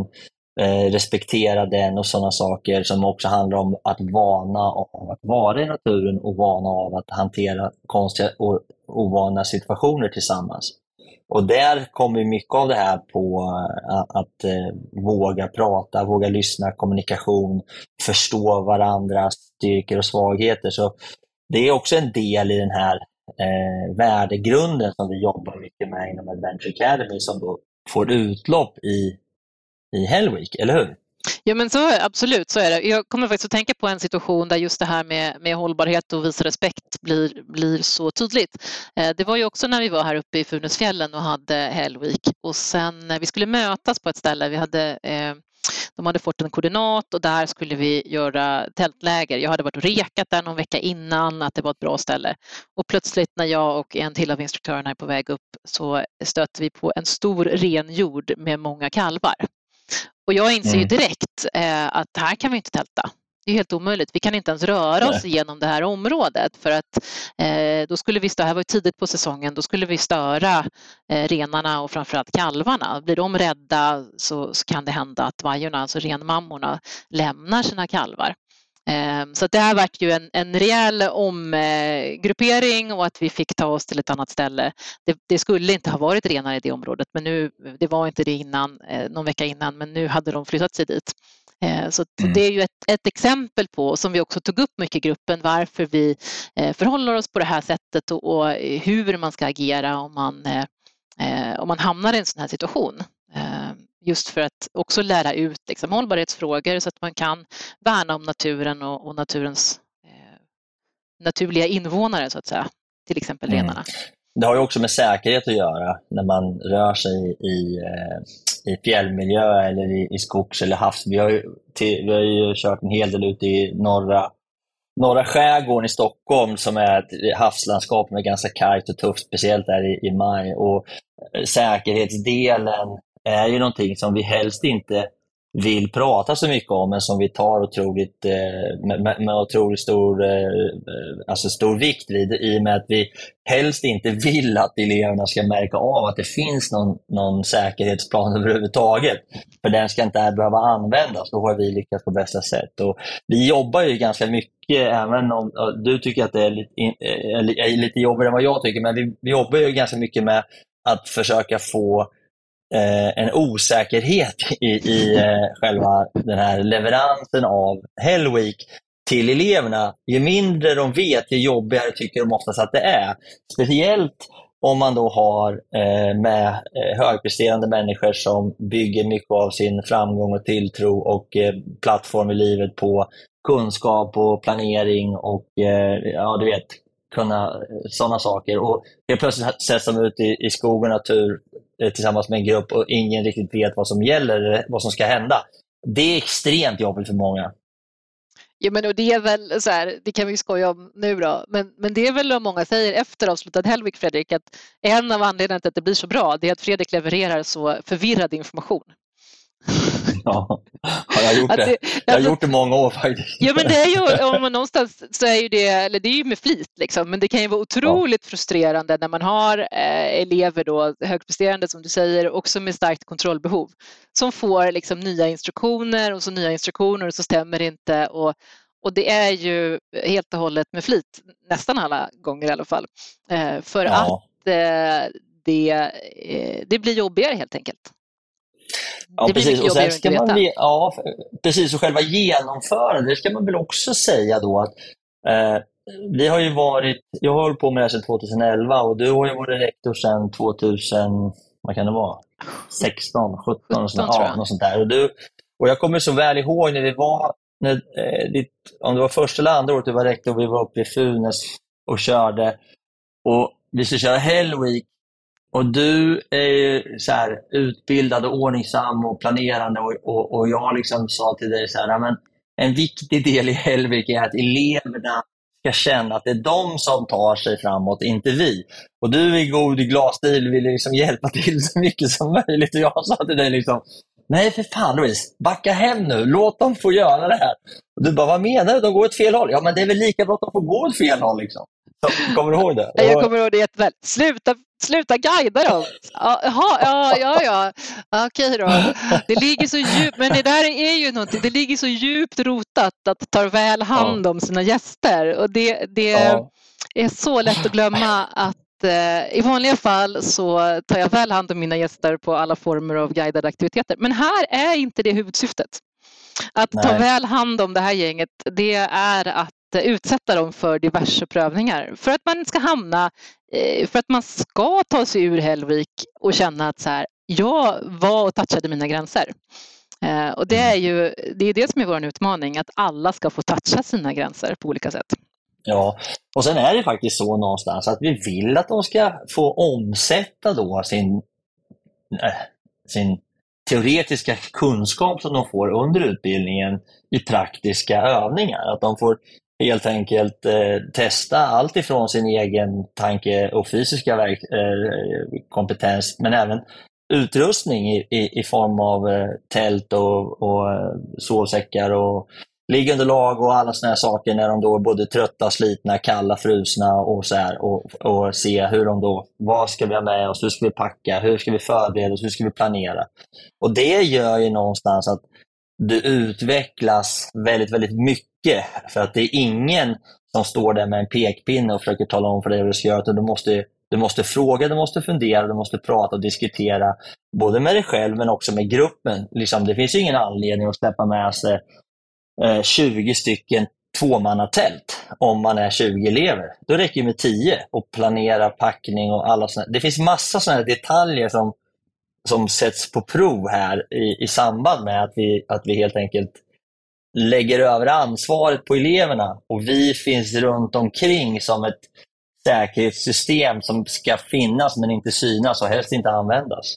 uh, respektera den och sådana saker som också handlar om att vana av att vara i naturen och vana av att hantera konstiga och ovana situationer tillsammans. Och där kommer mycket av det här på eh, att, att eh, våga prata, våga lyssna, kommunikation, förstå varandras styrkor och svagheter. Så det är också en del i den här eh, värdegrunden som vi jobbar mycket med inom Adventure Academy som då får utlopp i, i Hellweek, eller hur? Ja men så absolut, så är det. Jag kommer faktiskt att tänka på en situation där just det här med, med hållbarhet och visa respekt blir, blir så tydligt. Eh, det var ju också när vi var här uppe i Funäsfjällen och hade Hellweek och sen när vi skulle mötas på ett ställe, vi hade eh, de hade fått en koordinat och där skulle vi göra tältläger. Jag hade varit och rekat där någon vecka innan, att det var ett bra ställe. Och plötsligt när jag och en till av instruktörerna är på väg upp så stöter vi på en stor renjord med många kalvar. Och jag inser ju mm. direkt eh, att här kan vi inte tälta. Det är helt omöjligt. Vi kan inte ens röra oss Nej. genom det här området för att eh, då skulle vi störa, här var tidigt på säsongen, då skulle vi störa eh, renarna och framförallt kalvarna. Blir de rädda så, så kan det hända att vajorna, alltså renmammorna, lämnar sina kalvar. Ehm, så det här vart ju en, en rejäl omgruppering och att vi fick ta oss till ett annat ställe. Det, det, skulle inte ha varit renar i det området, men nu, det var inte det innan, eh, någon vecka innan, men nu hade de flyttat sig dit. Ehm, så mm. det är ju ett, ett, exempel på, som vi också tog upp mycket i gruppen, varför vi eh, förhåller oss på det här sättet och, och hur man ska agera om man, eh, om man hamnar i en sån här situation. Just för att också lära ut liksom, hållbarhetsfrågor så att man kan värna om naturen och, och naturens eh, naturliga invånare så att säga, till exempel mm. renarna. Det har ju också med säkerhet att göra när man rör sig i, eh, i fjällmiljö eller i, i skogs eller havs. Vi har, ju, till, vi har ju kört en hel del ute i norra, norra skärgården i Stockholm som är ett havslandskap med ganska kargt och tufft, speciellt där i, i maj. Och eh, säkerhetsdelen är ju någonting som vi helst inte vill prata så mycket om, men som vi tar otroligt, eh, med, med otroligt stor, eh, eh, alltså stor vikt vid, i och med att vi helst inte vill att eleverna ska märka av att det finns någon, någon säkerhetsplan överhuvudtaget. För den ska inte behöva användas, då har vi lyckats på bästa sätt. Och vi jobbar ju ganska mycket, även om du tycker att det är lite, är lite jobbigare än vad jag tycker, men vi, vi jobbar ju ganska mycket med att försöka få eh, en osäkerhet i, i eh, själva den här leveransen av Hellweek till eleverna. Ju mindre de vet, ju jobbigare tycker de oftast att det är. Speciellt om man då har eh, med eh, högpresterande människor som bygger mycket av sin framgång och tilltro och eh, plattform i livet på kunskap och planering och eh, ja, du vet, kunna eh, sådana saker. Och helt plötsligt sätts de ut i, i skog och natur eh, tillsammans med en grupp och ingen riktigt vet vad som gäller, eh, vad som ska hända. Det är extremt jobbigt för många. Ja, men och det är väl så här, det kan vi skoja om nu då, men, men det är väl vad många säger efter avslutad helg, Fredrik, att en av anledningarna till att det blir så bra, det är att Fredrik levererar så förvirrad information. Ja, jag har gjort det. Jag har gjort det många år faktiskt. Ja, men det är ju, om man någonstans så är ju det, eller det är ju med flit liksom, men det kan ju vara otroligt ja. frustrerande när man har eh, elever då, högpresterande som du säger, också med starkt kontrollbehov, som får liksom nya instruktioner och så nya instruktioner och så stämmer det inte och, och det är ju helt och hållet med flit, nästan alla gånger i alla fall, eh, för ja. att eh, det, eh, det blir jobbigare helt enkelt. Ja, det precis. Och sen ska man, ja, precis. Och själva genomförandet, det ska man väl också säga då att eh, vi har ju varit, jag har hållit på med det här sedan 2011 och du har ju varit rektor sedan 2000, vad kan det vara? 16, 17, 17 sånt, ja, något sånt där. Och, du, och jag kommer så väl ihåg när vi var, när, eh, ditt, om det var första eller andra året du var rektor, vi var uppe i Funes och körde. Och vi skulle köra Hell Week och du är så här, utbildad och ordningsam och planerande och, och, och jag liksom sa till dig så här, men en viktig del i Hellvik är att eleverna ska känna att det är de som tar sig framåt, inte vi. Och du i god glasstil vill liksom hjälpa till så mycket som möjligt. Och jag sa till dig, liksom, nej för fan Louise, backa hem nu, låt dem få göra det här. Och du bara, vad menar du? De går åt fel håll. Ja, men det är väl lika bra att de får gå åt fel håll. Liksom. Kommer du ihåg det? Jag kommer ihåg det jätteväl. Sluta Sluta guida dem! Jaha, ja, ja, ja, okej då. Det ligger så djupt, men det där är ju någonting, det ligger så djupt rotat att ta väl hand om sina gäster och det, det ja. är så lätt att glömma att eh, i vanliga fall så tar jag väl hand om mina gäster på alla former av guidade aktiviteter. Men här är inte det huvudsyftet. Att Nej. ta väl hand om det här gänget, det är att Eh, utsätta dem för diverse prövningar för att man ska hamna, eh, för att man ska ta sig ur Hellvik och känna att så här, jag var och touchade mina gränser. Eh, och det är ju det, är det som är vår utmaning, att alla ska få toucha sina gränser på olika sätt. Ja, och sen är det faktiskt så någonstans att vi vill att de ska få omsätta då sin, äh, sin teoretiska kunskap som de får under utbildningen i praktiska övningar. Att de får helt enkelt eh, testa allt ifrån sin egen tanke och fysiska verk, eh, kompetens, men även utrustning i, i, i form av eh, tält och, och eh, sovsäckar och liggunderlag och alla sådana saker när de då är både trötta, slitna, kalla, frusna och så här och, och se hur de då, vad ska vi ha med oss, hur ska vi packa, hur ska vi förbereda oss, hur ska vi planera? Och det gör ju någonstans att du utvecklas väldigt, väldigt mycket. För att det är ingen som står där med en pekpinne och försöker tala om för dig vad du ska göra. du måste, du måste fråga, du måste fundera, du måste prata och diskutera. Både med dig själv men också med gruppen. Liksom, det finns ingen anledning att släppa med sig eh, 20 stycken tvåmannatält om man är 20 elever. Då räcker det med 10 och planera packning och alla sådana. Det finns massa sådana detaljer som som sätts på prov här i, i samband med att vi, att vi helt enkelt lägger över ansvaret på eleverna och vi finns runt omkring som ett säkerhetssystem som ska finnas men inte synas och helst inte användas.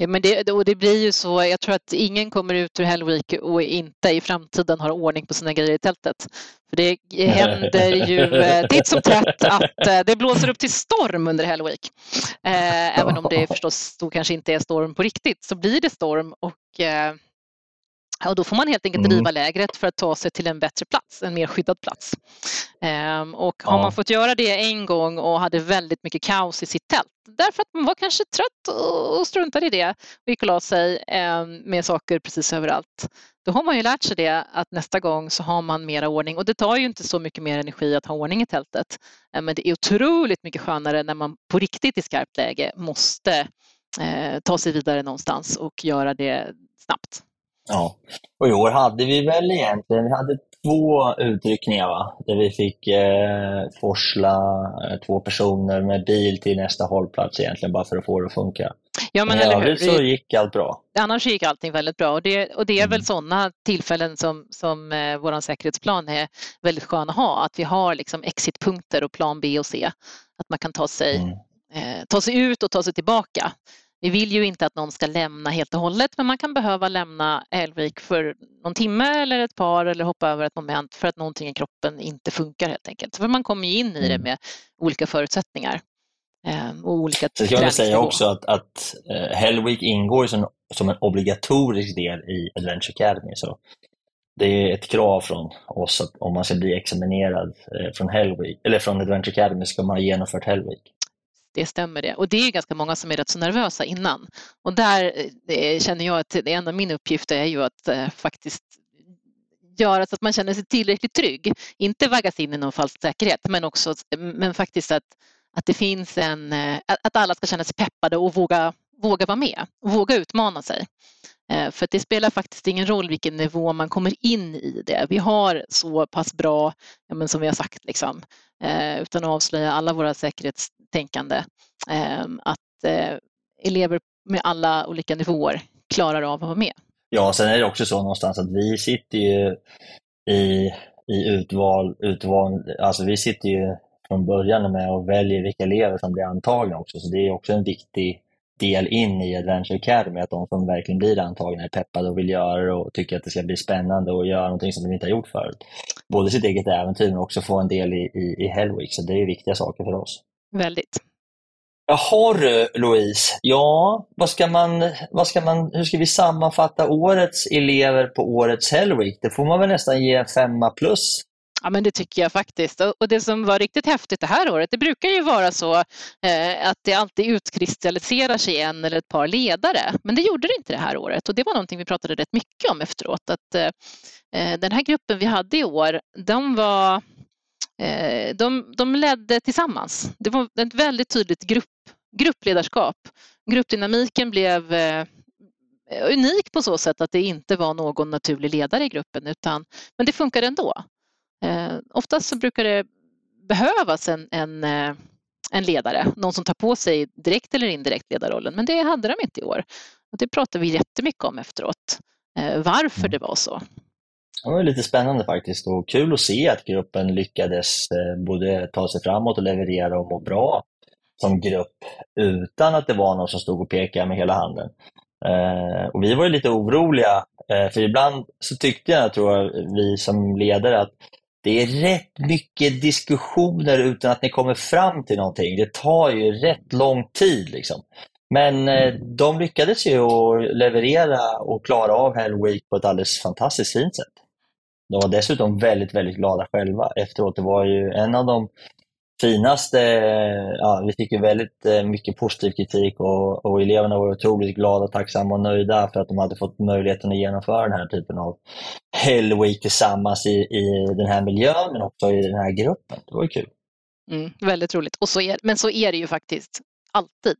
Ja, men det, och det blir ju så, jag tror att ingen kommer ut ur Hellweek och inte i framtiden har ordning på sina grejer i tältet. För det händer ju eh, titt som tätt att eh, det blåser upp till storm under Hellweek. Eh, även om det förstås då kanske inte är storm på riktigt så blir det storm och och då får man helt enkelt driva mm. lägret för att ta sig till en bättre plats, en mer skyddad plats. Ehm, och har ja. man fått göra det en gång och hade väldigt mycket kaos i sitt tält, därför att man var kanske trött och struntade i det och gick och la sig ehm, med saker precis överallt, då har man ju lärt sig det att nästa gång så har man mera ordning och det tar ju inte så mycket mer energi att ha ordning i tältet. Ehm, men det är otroligt mycket skönare när man på riktigt i skarpt läge måste eh, ta sig vidare någonstans och göra det snabbt. Ja, och i år hade vi väl egentligen, vi hade två utryckningar va? där vi fick eh, forsla eh, två personer med bil till nästa hållplats egentligen bara för att få det att funka. Ja, men, Men i eller hur? övrigt så gick allt bra. Annars gick allting väldigt bra och det, och det är väl Mm. sådana tillfällen som, som eh, vår säkerhetsplan är väldigt skön att ha. Att vi har liksom exitpunkter och plan B och C. Att man kan ta sig, Mm. eh, ta sig ut och ta sig tillbaka. Vi vill ju inte att någon ska lämna helt och hållet men man kan behöva lämna Älvvik för någon timme eller ett par eller hoppa över ett moment för att någonting i kroppen inte funkar helt enkelt. För man kommer ju in i det Mm. med olika förutsättningar eh, och olika man väl säga också att, att eh, Hell Week ingår som, som en obligatorisk del i Adventure Academy. Så det är ett krav från oss att om man ska bli examinerad eh, från, Hell Week, eller från Adventure Academy ska man ha genomfört Hell Week. Det stämmer det. Och det är ju ganska många som är rätt så nervösa innan. Och där eh, känner jag att det en av min uppgifter är ju att eh, faktiskt göra så att man känner sig tillräckligt trygg. Inte vaggas in i någon falsk säkerhet men också men faktiskt att, att det finns en, att att alla ska känna sig peppade och våga, våga vara med och våga utmana sig. Eh, för det spelar faktiskt ingen roll vilken nivå man kommer in i det. Vi har så pass bra, ja, men som vi har sagt, liksom, eh, utan att avslöja alla våra säkerhetstänkande, ehm, att eh, elever med alla olika nivåer klarar av att vara med. Ja, sen är det också så någonstans att vi sitter ju i, i utval, utval, alltså vi sitter ju från början med och väljer vilka elever som blir antagna också, så det är också en viktig del in i Adventure Academy, att de som verkligen blir antagna är peppade och vill göra det och tycker att det ska bli spännande och göra någonting som de inte har gjort förut. Både sitt eget äventyr men också få en del i, i, i Hell Week, så det är viktiga saker för oss. Väldigt. Jaha du Louise, ja, vad ska man, vad ska man, hur ska vi sammanfatta årets elever på årets Hell Week? Det får man väl nästan ge en femma plus. Ja, men det tycker jag faktiskt. Och det som var riktigt häftigt det här året, det brukar ju vara så eh, att det alltid utkristalliserar sig en eller ett par ledare. Men det gjorde det inte det här året och det var någonting vi pratade rätt mycket om efteråt. Att eh, eh den här gruppen vi hade i år, de var eh, de, de ledde tillsammans. Det var ett väldigt tydligt grupp, gruppledarskap. Gruppdynamiken blev eh, unik på så sätt att det inte var någon naturlig ledare i gruppen utan men det funkade ändå. Eh, oftast så brukar det behövas en, en, eh, en ledare, någon som tar på sig direkt eller indirekt ledarrollen, men det hade de inte i år. Och det pratade vi jättemycket om efteråt, eh, varför det var så. Det var lite spännande faktiskt och kul att se att gruppen lyckades både ta sig framåt och leverera och må bra som grupp utan att det var någon som stod och pekade med hela handen. Och vi var ju lite oroliga, för ibland så tyckte jag, tror jag, vi som ledare att det är rätt mycket diskussioner utan att ni kommer fram till någonting. Det tar ju rätt lång tid. Liksom. Men eh, de lyckades ju att leverera och klara av Hell Week på ett alldeles fantastiskt fint sätt. De var dessutom väldigt, väldigt glada själva efteråt. Det var ju en av de finaste, eh, ja, vi fick ju väldigt eh, mycket positiv kritik och, och eleverna var otroligt glada, tacksamma och nöjda för att de hade fått möjligheten att genomföra den här typen av Hell Week tillsammans i, i den här miljön men också i den här gruppen. Det var ju kul. Mm, väldigt roligt. Och så är, men så är det ju faktiskt alltid.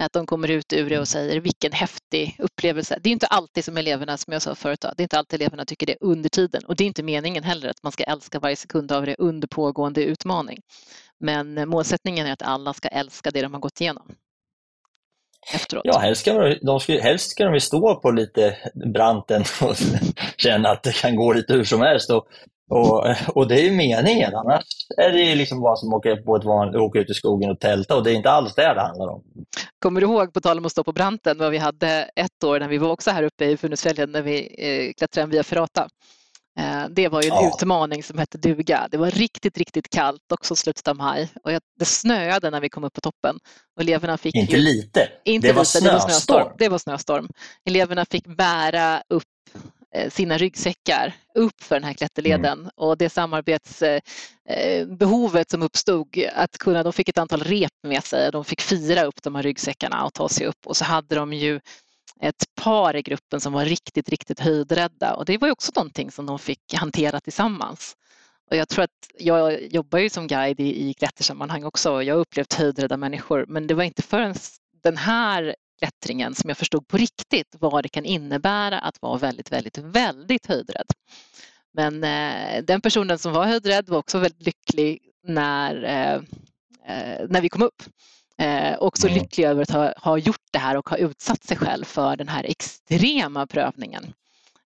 Att de kommer ut ur det och säger vilken häftig upplevelse. Det är inte alltid som eleverna, som jag sa förut, det är inte alltid eleverna tycker det under tiden. Och det är inte meningen heller att man ska älska varje sekund av det under pågående utmaning. Men målsättningen är att alla ska älska det de har gått igenom. Efteråt. Ja, helst ska, de, de ska, helst ska de stå på lite branten och känna att det kan gå lite hur som helst. Och, och, och det är ju meningen, annars är det ju liksom bara som åka, på ett van, åka ut i skogen och tälta och det är inte alls det det handlar om. Kommer du ihåg, på tal om att stå på branten, vad vi hade ett år när vi var också här uppe i Funäsfjällen när vi eh, klättrade via Ferrata. Eh, det var ju en Ja. utmaning som hette duga. Det var riktigt, riktigt kallt också slutet av maj och det snöade när vi kom upp på toppen. Och eleverna fick Inte ju, lite. inte det var lite, det var snöstorm. Det var snöstorm. Eleverna fick bära upp sina ryggsäckar upp för den här klätterleden. Mm. och det samarbetsbehovet eh, behovet som uppstod att kunna, de fick ett antal rep med sig, de fick fira upp de här ryggsäckarna och ta sig upp. Och så hade de ju ett par i gruppen som var riktigt, riktigt höjdrädda. Och det var ju också någonting som de fick hantera tillsammans. Och jag tror att jag jobbar ju som guide i, i klättersammanhang också. Och jag har upplevt höjdrädda människor. Men det var inte förrän den här klättringen som jag förstod på riktigt vad det kan innebära att vara väldigt, väldigt, väldigt höjdrädd. Men eh, den personen som var höjdrädd var också väldigt lycklig när, eh, eh, när vi kom upp. Eh, och så Mm. lycklig över att ha, ha gjort det här och ha utsatt sig själv för den här extrema prövningen.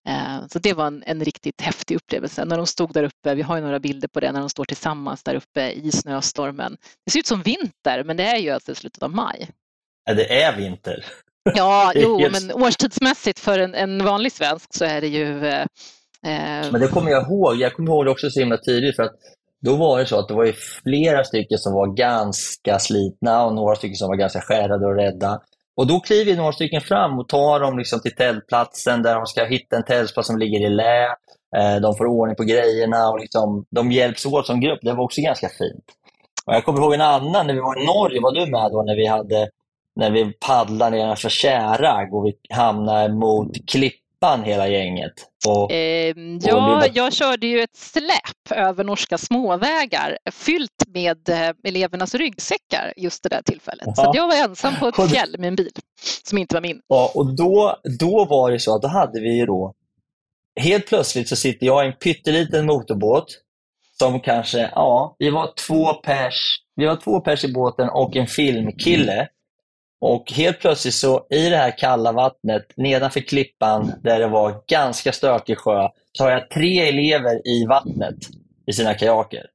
Eh, Så det var en, en riktigt häftig upplevelse. När de stod där uppe, vi har ju några bilder på det, när de står tillsammans där uppe i snöstormen. Det ser ut som vinter, men det är ju alltså slutet av maj. Det är vinter. Ja, jo, men årstidsmässigt för en, en vanlig svensk så är det ju... Eh, eh, Men det kommer jag ihåg. Jag kommer ihåg det också så himla tydligt för att då var det så att det var ju flera stycken som var ganska slitna och några stycken som var ganska skärrade och rädda. Och då kliver några stycken fram och tar dem liksom till tältplatsen där de ska hitta en tältplats som ligger i lä. Eh, De får ordning på grejerna och liksom, de hjälps åt som grupp. Det var också ganska fint. Och jag kommer ihåg en annan när vi var i Norge, var du med då när vi hade när vi paddlade nedanför Kärag och vi hamnade mot Klippan hela gänget. Och, Eh, ja, var- jag körde ju ett släp över norska småvägar fyllt med eh, elevernas ryggsäckar just det där tillfället. Så Ja. att jag var ensam på ett Och fjäll med en bil som inte var min. Ja, och då, då var det så att då hade vi ju då, helt plötsligt så sitter jag i en pytteliten motorbåt som kanske, ja, vi var två pers, vi var två pers i båten och en filmkille. Och helt plötsligt så i det här kalla vattnet nedanför klippan där det var ganska stökig sjö så har jag tre elever i vattnet i sina kajaker.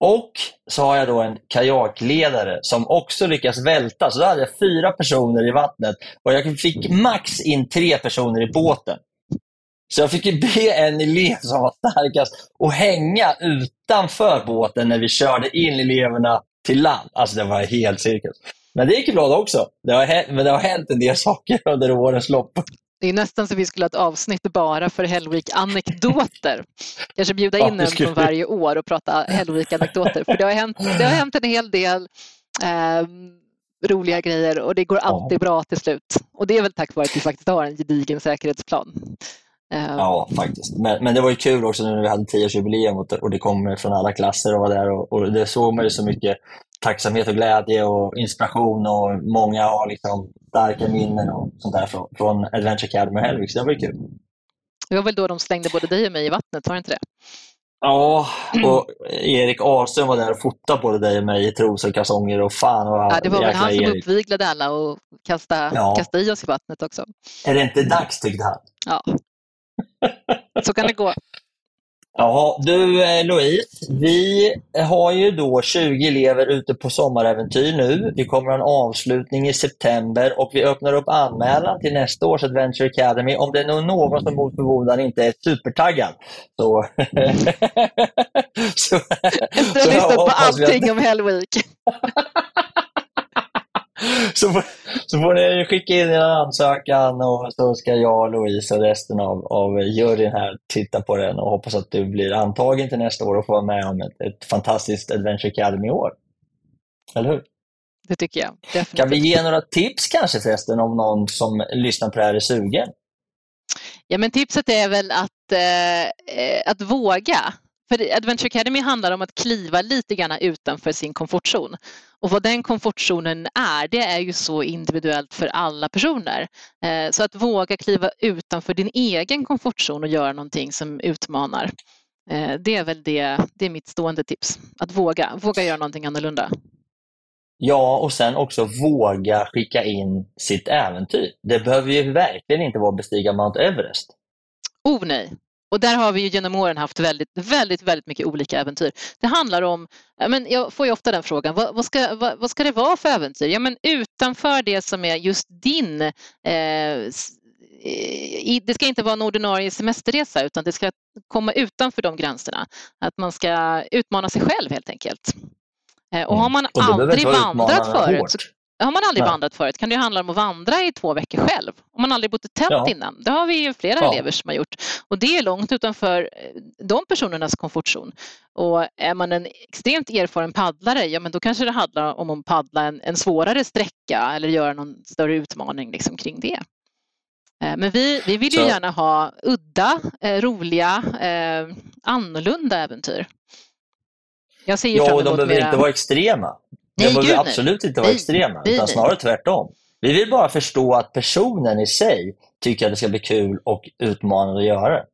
Och så har jag då en kajakledare som också lyckas välta. Så då hade jag fyra personer i vattnet och jag fick max in tre personer i båten. Så jag fick ju be en elev som var starkast att hänga utanför båten när vi körde in eleverna till land. Alltså det var helt cirkus. Men det gick ju bra också. Det har, hänt- men det har hänt en del saker under årens lopp. Det är nästan så vi skulle ha ett avsnitt bara för Hellweek-anekdoter. Kanske bjuda Ja, in det en från varje år och prata Hellweek-anekdoter. För det har, hänt, det har hänt en hel del eh, roliga grejer och det går alltid bra till slut. Och det är väl tack vare att vi faktiskt har en gedigen säkerhetsplan. Eh, Ja, faktiskt. Men, men det var ju kul också när vi hade 10-årsjubileum och, och det kom från alla klasser och var där. Och, och det såg man ju så mycket tacksamhet och glädje och inspiration och många har liksom starka minnen och sånt där från, från Adventure Academy och Hellvik, så det var ju kul. Det var väl då de slängde både dig och mig i vattnet, var det inte det? Ja, och Erik Ahlström var där och fotade både dig och mig i trosor och kalsonger och fan och Ja, det var väl han som Erik. uppviglade alla och kastade, Ja. kastade i oss i vattnet också. Är det inte dags tyckte han. Ja. Så kan det gå. Jaha, du eh, Louise, vi har ju då 20 elever ute på sommaräventyr nu. Vi kommer ha en avslutning i september och vi öppnar upp anmälan till nästa års Adventure Academy om det är någon som mot förmodan inte är supertaggad. Så, så, Efter att så ha lyssnat på allting om Hellweek. så, får, så får ni skicka in er ansökan och så ska jag, Louise och resten av, av juryn här titta på den och hoppas att du blir antagen till nästa år och får vara med om ett, ett fantastiskt Adventure Academy-år. Eller hur? Det tycker jag. Definitivt. Kan vi ge några tips kanske förresten om någon som lyssnar på det här är sugen? Ja, men tipset är väl att, eh, eh, att våga. För Adventure Academy handlar om att kliva lite grann utanför sin komfortzon. Och vad den komfortzonen är, det är ju så individuellt för alla personer. Eh, så att våga kliva utanför din egen komfortzon och göra någonting som utmanar. Eh, det är väl det, det är mitt stående tips. Att våga, våga göra någonting annorlunda. Ja, och sen också våga skicka in sitt äventyr. Det behöver ju verkligen inte vara bestiga Mount Everest. Oh nej! Och där har vi ju genom åren haft väldigt, väldigt, väldigt mycket olika äventyr. Det handlar om, men jag får ju ofta den frågan, vad, vad, ska, vad, vad ska det vara för äventyr? Ja, men utanför det som är just din, eh, i, det ska inte vara en ordinarie semesterresa utan det ska komma utanför de gränserna. Att man ska utmana sig själv helt enkelt. Eh, och har man Mm. Och det behöver aldrig vandrat förut hårt. Så har man aldrig Nej. vandrat förut kan det ju handla om att vandra i två veckor själv. Om man aldrig bott i tält Ja. innan. Det har vi ju flera Ja. elever som har gjort. Och det är långt utanför eh, de personernas komfortzon. Och är man en extremt erfaren paddlare, ja men då kanske det handlar om att paddla en, en svårare sträcka eller göra någon större utmaning liksom kring det. Eh, Men vi, vi vill ju Så- gärna ha udda, eh, roliga, eh, annorlunda äventyr. Jag ser ju Ja, och de behöver mera... inte vara extrema. De Nej, behöver gud, nej. absolut inte vara Nej, extrema, nej, utan snarare tvärtom. Vi vill bara förstå att personen i sig tycker att det ska bli kul och utmanande att göra det.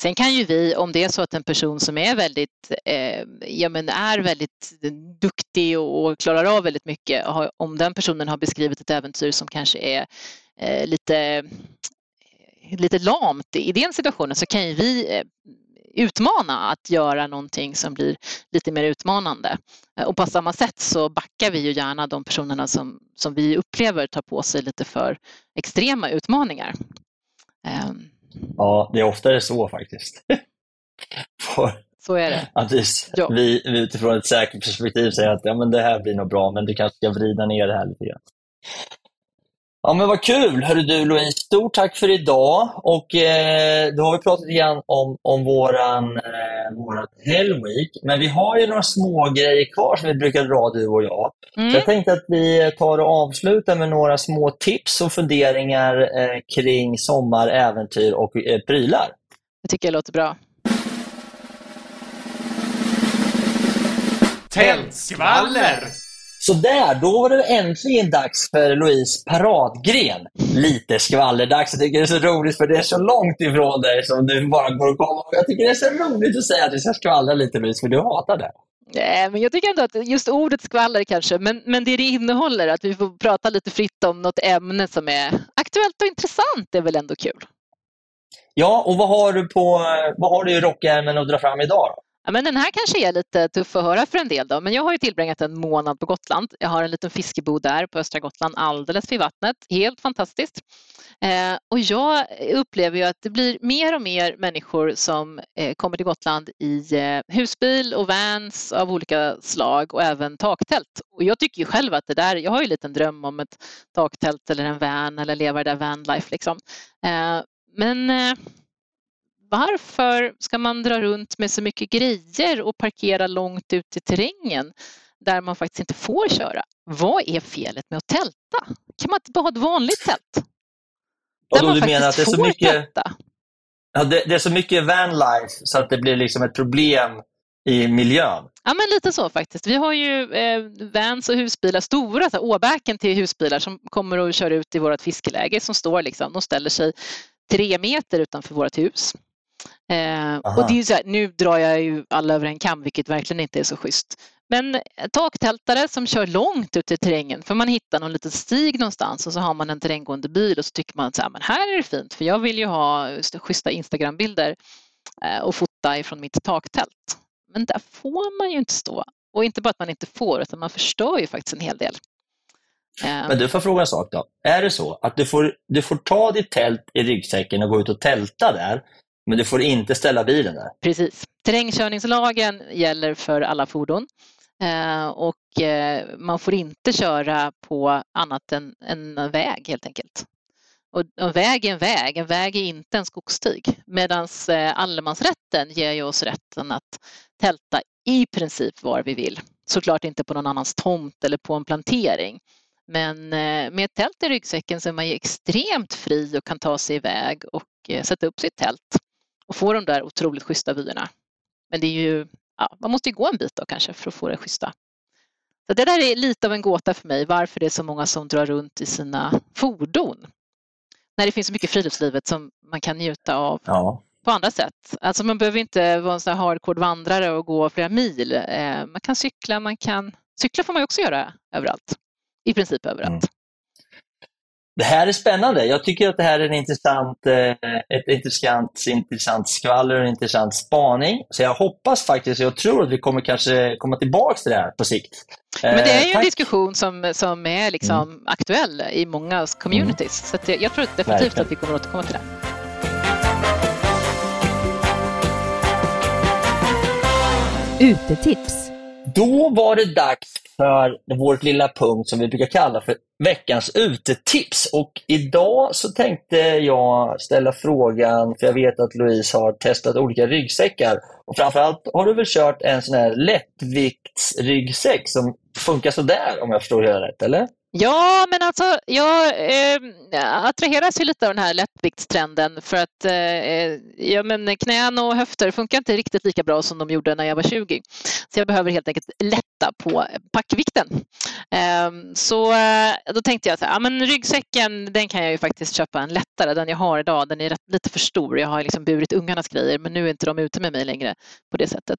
Sen kan ju vi, om det är så att en person som är väldigt, eh, ja, men är väldigt duktig och, och klarar av väldigt mycket, har, om den personen har beskrivit ett äventyr som kanske är eh, lite, lite lamt i den situationen så kan ju vi eh, utmana att göra någonting som blir lite mer utmanande. Och på samma sätt så backar vi ju gärna de personerna som, som vi upplever tar på sig lite för extrema utmaningar. Um. Ja, det är oftare så faktiskt. så är det. Att vi, ja. vi, vi utifrån ett säkert perspektiv säger att ja, men det här blir nog bra, men du kanske ska vrida ner det här lite grann. Ja men vad kul! Hörru du Louise, stort tack för idag. Och eh, då har vi pratat igen om, om våran, eh, vårat Hellweek. Men vi har ju några små grejer kvar som vi brukar dra du och jag. Mm. Så jag tänkte att vi tar och avslutar med några små tips och funderingar eh, kring sommar, äventyr och eh, prylar. Det tycker jag låter bra. Tältskvaller! Så där, då var det äntligen dags för Louise paradgren. Lite skvallerdags. Jag tycker det är så roligt för det är så långt ifrån dig som du bara går och kommer. Jag tycker det är så roligt att säga att vi ska skvallra lite Louise, för du hatar det. Nej, men jag tycker ändå att just ordet skvaller kanske, men, men det det innehåller, att vi får prata lite fritt om något ämne som är aktuellt och intressant, är väl ändå kul. Ja, och vad har du på vad har du i rockärmen att dra fram idag? Då? Ja, men den här kanske är lite tuff att höra för en del då, men jag har ju tillbringat en månad på Gotland. Jag har en liten fiskebod där på östra Gotland alldeles vid vattnet. Helt fantastiskt. Eh, och jag upplever ju att det blir mer och mer människor som eh, kommer till Gotland i eh, husbil och vans av olika slag och även taktält. Och jag tycker ju själv att det där, jag har ju en liten dröm om ett taktält eller en van eller leva det där vanlife liksom. Eh, men eh, varför ska man dra runt med så mycket grejer och parkera långt ut i terrängen där man faktiskt inte får köra? Vad är felet med att tälta? Kan man inte bara ha ett vanligt tält? Där man du menar att det är så mycket, Ja, det, det, är så mycket vanlife så att det blir liksom ett problem i miljön? Ja, men lite så faktiskt. Vi har ju eh, vans och husbilar, stora så åbäken till husbilar som kommer och kör ut i vårt fiskeläge som står liksom, de ställer sig tre meter utanför vårt hus. Eh, och det är så här, nu drar jag ju alla över en kam vilket verkligen inte är så schysst. Men taktältare som kör långt ut i terrängen för man hittar någon liten stig någonstans och så har man en terränggående bil och så tycker man så här, men här är det fint för jag vill ju ha schyssta Instagrambilder eh, och fota ifrån mitt taktält. Men där får man ju inte stå. Och inte bara att man inte får utan man förstör ju faktiskt en hel del. Eh, men du får fråga en sak då. Är det så att du får, du får ta ditt tält i ryggsäcken och gå ut och tälta där men du får inte ställa bilen där? Precis. Terrängkörningslagen gäller för alla fordon eh, och eh, man får inte köra på annat än en väg helt enkelt. Och en väg är en väg, en väg är inte en skogsstig. Medan eh, allemansrätten ger ju oss rätten att tälta i princip var vi vill. Såklart inte på någon annans tomt eller på en plantering. Men med ett tält i ryggsäcken så är man ju extremt fri och kan ta sig iväg och sätta upp sitt tält och få de där otroligt schyssta vyerna. Men det är ju, ja, man måste ju gå en bit då kanske för att få det schyssta. Så det där är lite av en gåta för mig, varför det är så många som drar runt i sina fordon. När det finns så mycket friluftslivet som man kan njuta av ja. på andra sätt. Alltså man behöver inte vara en sån här hardcore vandrare och gå flera mil. Eh, man kan cykla, man kan... Cykla får man också göra överallt. I princip överallt. Mm. Det här är spännande. Jag tycker att det här är en intressant, eh, ett intressant, intressant skvaller och en intressant spaning. Så jag hoppas faktiskt, jag tror att vi kommer kanske komma tillbaka till det här på sikt. Men det är ju en diskussion som, som är liksom mm. aktuell i många communities. Mm. Så jag tror definitivt Verkligen. att vi kommer återkomma till det. Utetips. Då var det dags för vår lilla punkt som vi brukar kalla för veckans utetips. Och idag så tänkte jag ställa frågan, för jag vet att Louise har testat olika ryggsäckar. Och framförallt har du väl kört en sån här lättviktsryggsäck som funkar sådär om jag förstår det rätt, eller? Ja, men alltså jag eh, attraheras ju lite av den här lättviktstrenden för att eh, ja, men knän och höfter funkar inte riktigt lika bra som de gjorde när jag var 20. Så jag behöver helt enkelt lätt lätta på packvikten. Ehm, så eh, då tänkte jag att ja, men ryggsäcken den kan jag ju faktiskt köpa en lättare. Den jag har idag den är lite för stor. Jag har liksom burit ungarnas grejer men nu är inte de ute med mig längre på det sättet.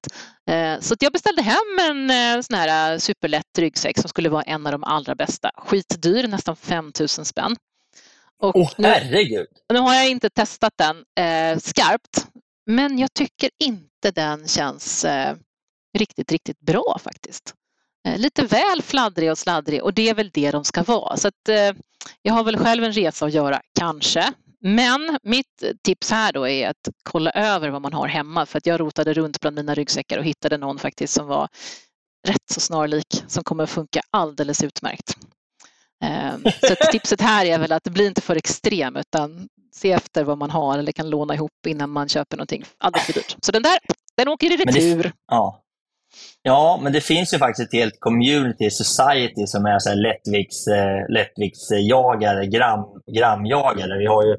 Ehm, så jag beställde hem en eh, sån här superlätt ryggsäck som skulle vara en av de allra bästa. Skitdyr, nästan 5000 spänn. Och oh, herregud! Nu, nu har jag inte testat den eh, skarpt men jag tycker inte den känns eh, riktigt, riktigt bra faktiskt. Eh, lite väl fladdrig och sladdrig och det är väl det de ska vara. Så att, eh, jag har väl själv en resa att göra, kanske. Men mitt tips här då är att kolla över vad man har hemma för att jag rotade runt bland mina ryggsäckar och hittade någon faktiskt som var rätt så snarlik som kommer att funka alldeles utmärkt. Ehm, så tipset här är väl att det blir inte för extrem utan se efter vad man har eller kan låna ihop innan man köper någonting alldeles för dyrt. Så den där, den åker i retur. Det, ja ja, men det finns ju faktiskt ett helt community, society som är så här lättviks, eh, lättviktsjagare, gram, gramjagare. Vi har ju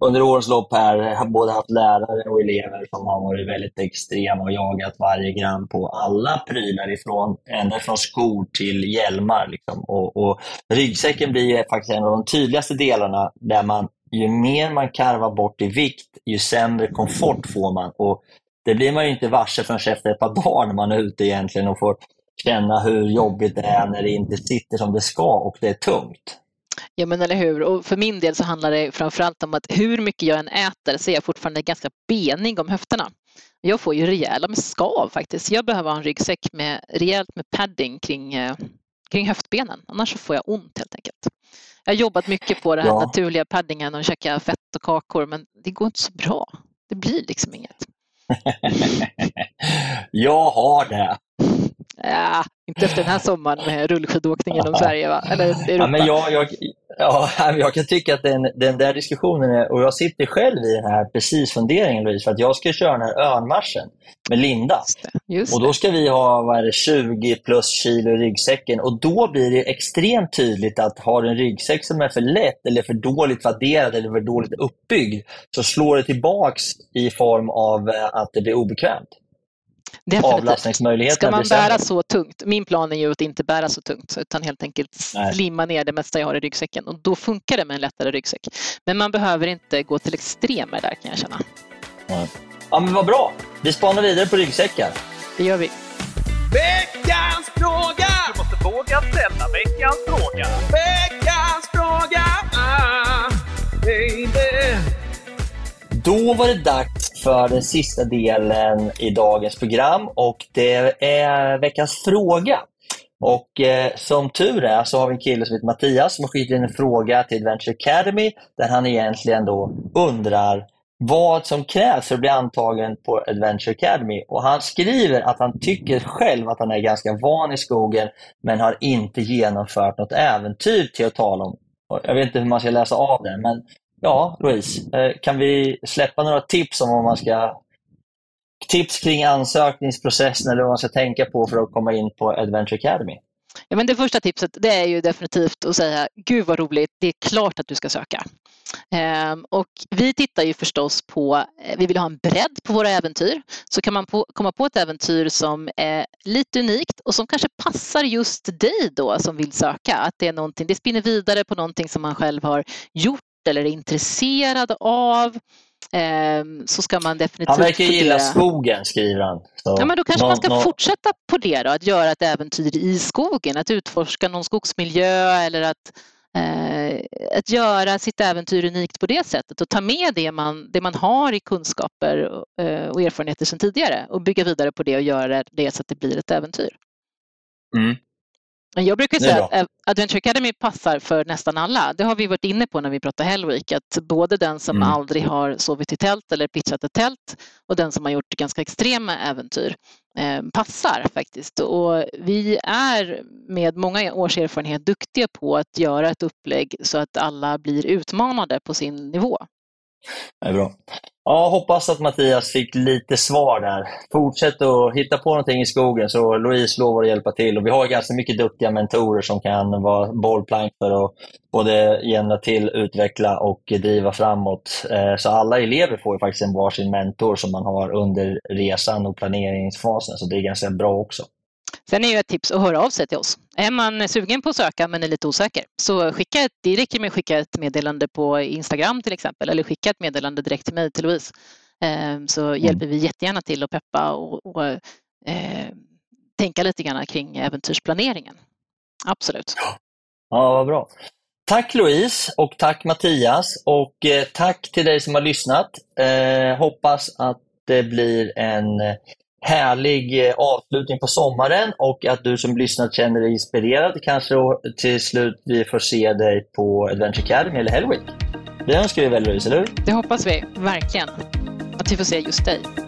under årens lopp här både haft lärare och elever som har varit väldigt extrema och jagat varje gram på alla prylar, ifrån, ända från skor till hjälmar. Liksom. Och, och ryggsäcken blir faktiskt en av de tydligaste delarna där man ju mer man karvar bort i vikt, ju sämre komfort får man. Och det blir man ju inte varse förrän efter ett par dagar när man är ute egentligen och får känna hur jobbigt det är när det inte sitter som det ska och det är tungt. Ja men eller hur, och för min del så handlar det framförallt om att hur mycket jag än äter så är jag fortfarande ganska benig om höfterna. Jag får ju rejäla med skav faktiskt. Jag behöver ha en ryggsäck med rejält med padding kring, eh, kring höftbenen, annars får jag ont helt enkelt. Jag har jobbat mycket på den här ja. naturliga paddingen och käka fett och kakor men det går inte så bra. Det blir liksom inget. jag har det. Ja, inte efter den här sommaren med rullskidåkning genom Sverige va? eller Europa. Ja, men jag, jag, ja, jag kan tycka att den, den där diskussionen, är, och jag sitter själv i den här precis funderingen Louise, för att jag ska köra den här örnmarschen med Linda. Just det, just och då ska vi ha vad det, 20 plus kilo i ryggsäcken och då blir det extremt tydligt att har du en ryggsäck som är för lätt eller för dåligt vadderad eller för dåligt uppbyggd så slår det tillbaks i form av eh, att det blir obekvämt. Definitivt. Ska man bära så tungt, min plan är ju att inte bära så tungt utan helt enkelt slimma ner det mesta jag har i ryggsäcken och då funkar det med en lättare ryggsäck. Men man behöver inte gå till extremer där kan jag känna. Ja, men vad bra. Vi spanar vidare på ryggsäckar. Det gör vi. Veckans fråga! Du måste våga ställa veckans fråga. Veckans Då var det dags för den sista delen i dagens program och det är veckans fråga. Och eh, som tur är så har vi en kille som heter Mattias som har skickat in en fråga till Adventure Academy där han egentligen då undrar vad som krävs för att bli antagen på Adventure Academy. Och Han skriver att han tycker själv att han är ganska van i skogen men har inte genomfört något äventyr till att tala om. Jag vet inte hur man ska läsa av det, men Ja, Louise, eh, kan vi släppa några tips om vad man ska tips kring ansökningsprocessen eller vad man ska tänka på för att komma in på Adventure Academy? Ja, men det första tipset det är ju definitivt att säga Gud vad roligt, det är klart att du ska söka. Ehm, och vi tittar ju förstås på, eh, vi vill ha en bredd på våra äventyr. Så kan man på, komma på ett äventyr som är lite unikt och som kanske passar just dig då som vill söka. Att det är någonting, det spinner vidare på någonting som man själv har gjort eller är intresserad av ehm, så ska man definitivt Han verkar gilla skogen, skriver han. Så ja, men då kanske någon, man ska någon... fortsätta på det då, att göra ett äventyr i skogen, att utforska någon skogsmiljö eller att, eh, att göra sitt äventyr unikt på det sättet och ta med det man, det man har i kunskaper eh, och erfarenheter sedan tidigare och bygga vidare på det och göra det så att det blir ett äventyr. Mm. Jag brukar säga att Adventure Academy passar för nästan alla. Det har vi varit inne på när vi pratar Hellweek, att både den som mm. aldrig har sovit i tält eller pitchat ett tält och den som har gjort ganska extrema äventyr eh, passar faktiskt. Och vi är med många års erfarenhet duktiga på att göra ett upplägg så att alla blir utmanade på sin nivå. Det är bra. Ja, hoppas att Mattias fick lite svar där. Fortsätt att hitta på någonting i skogen så Louise lovar att hjälpa till. Och vi har ganska mycket duktiga mentorer som kan vara bollplank för att både jämna till, utveckla och driva framåt. Eh, så alla elever får ju faktiskt en varsin mentor som man har under resan och planeringsfasen, så det är ganska bra också. Sen är ju ett tips att höra av sig till oss. Är man sugen på att söka men är lite osäker så skicka ett, det räcker med att skicka ett meddelande på Instagram till exempel eller skicka ett meddelande direkt till mig, till Louise. Så mm. hjälper vi jättegärna till att peppa och, och eh, tänka lite grann kring äventyrsplaneringen. Absolut. Ja, vad bra. Tack Louise och tack Mattias och eh, tack till dig som har lyssnat. Eh, hoppas att det blir en härlig eh, avslutning på sommaren och att du som lyssnar känner dig inspirerad. Kanske till slut vi får se dig på Adventure Academy eller Hellwick. Det önskar vi väl Louise, eller hur? Det hoppas vi, verkligen. Att vi får se just dig.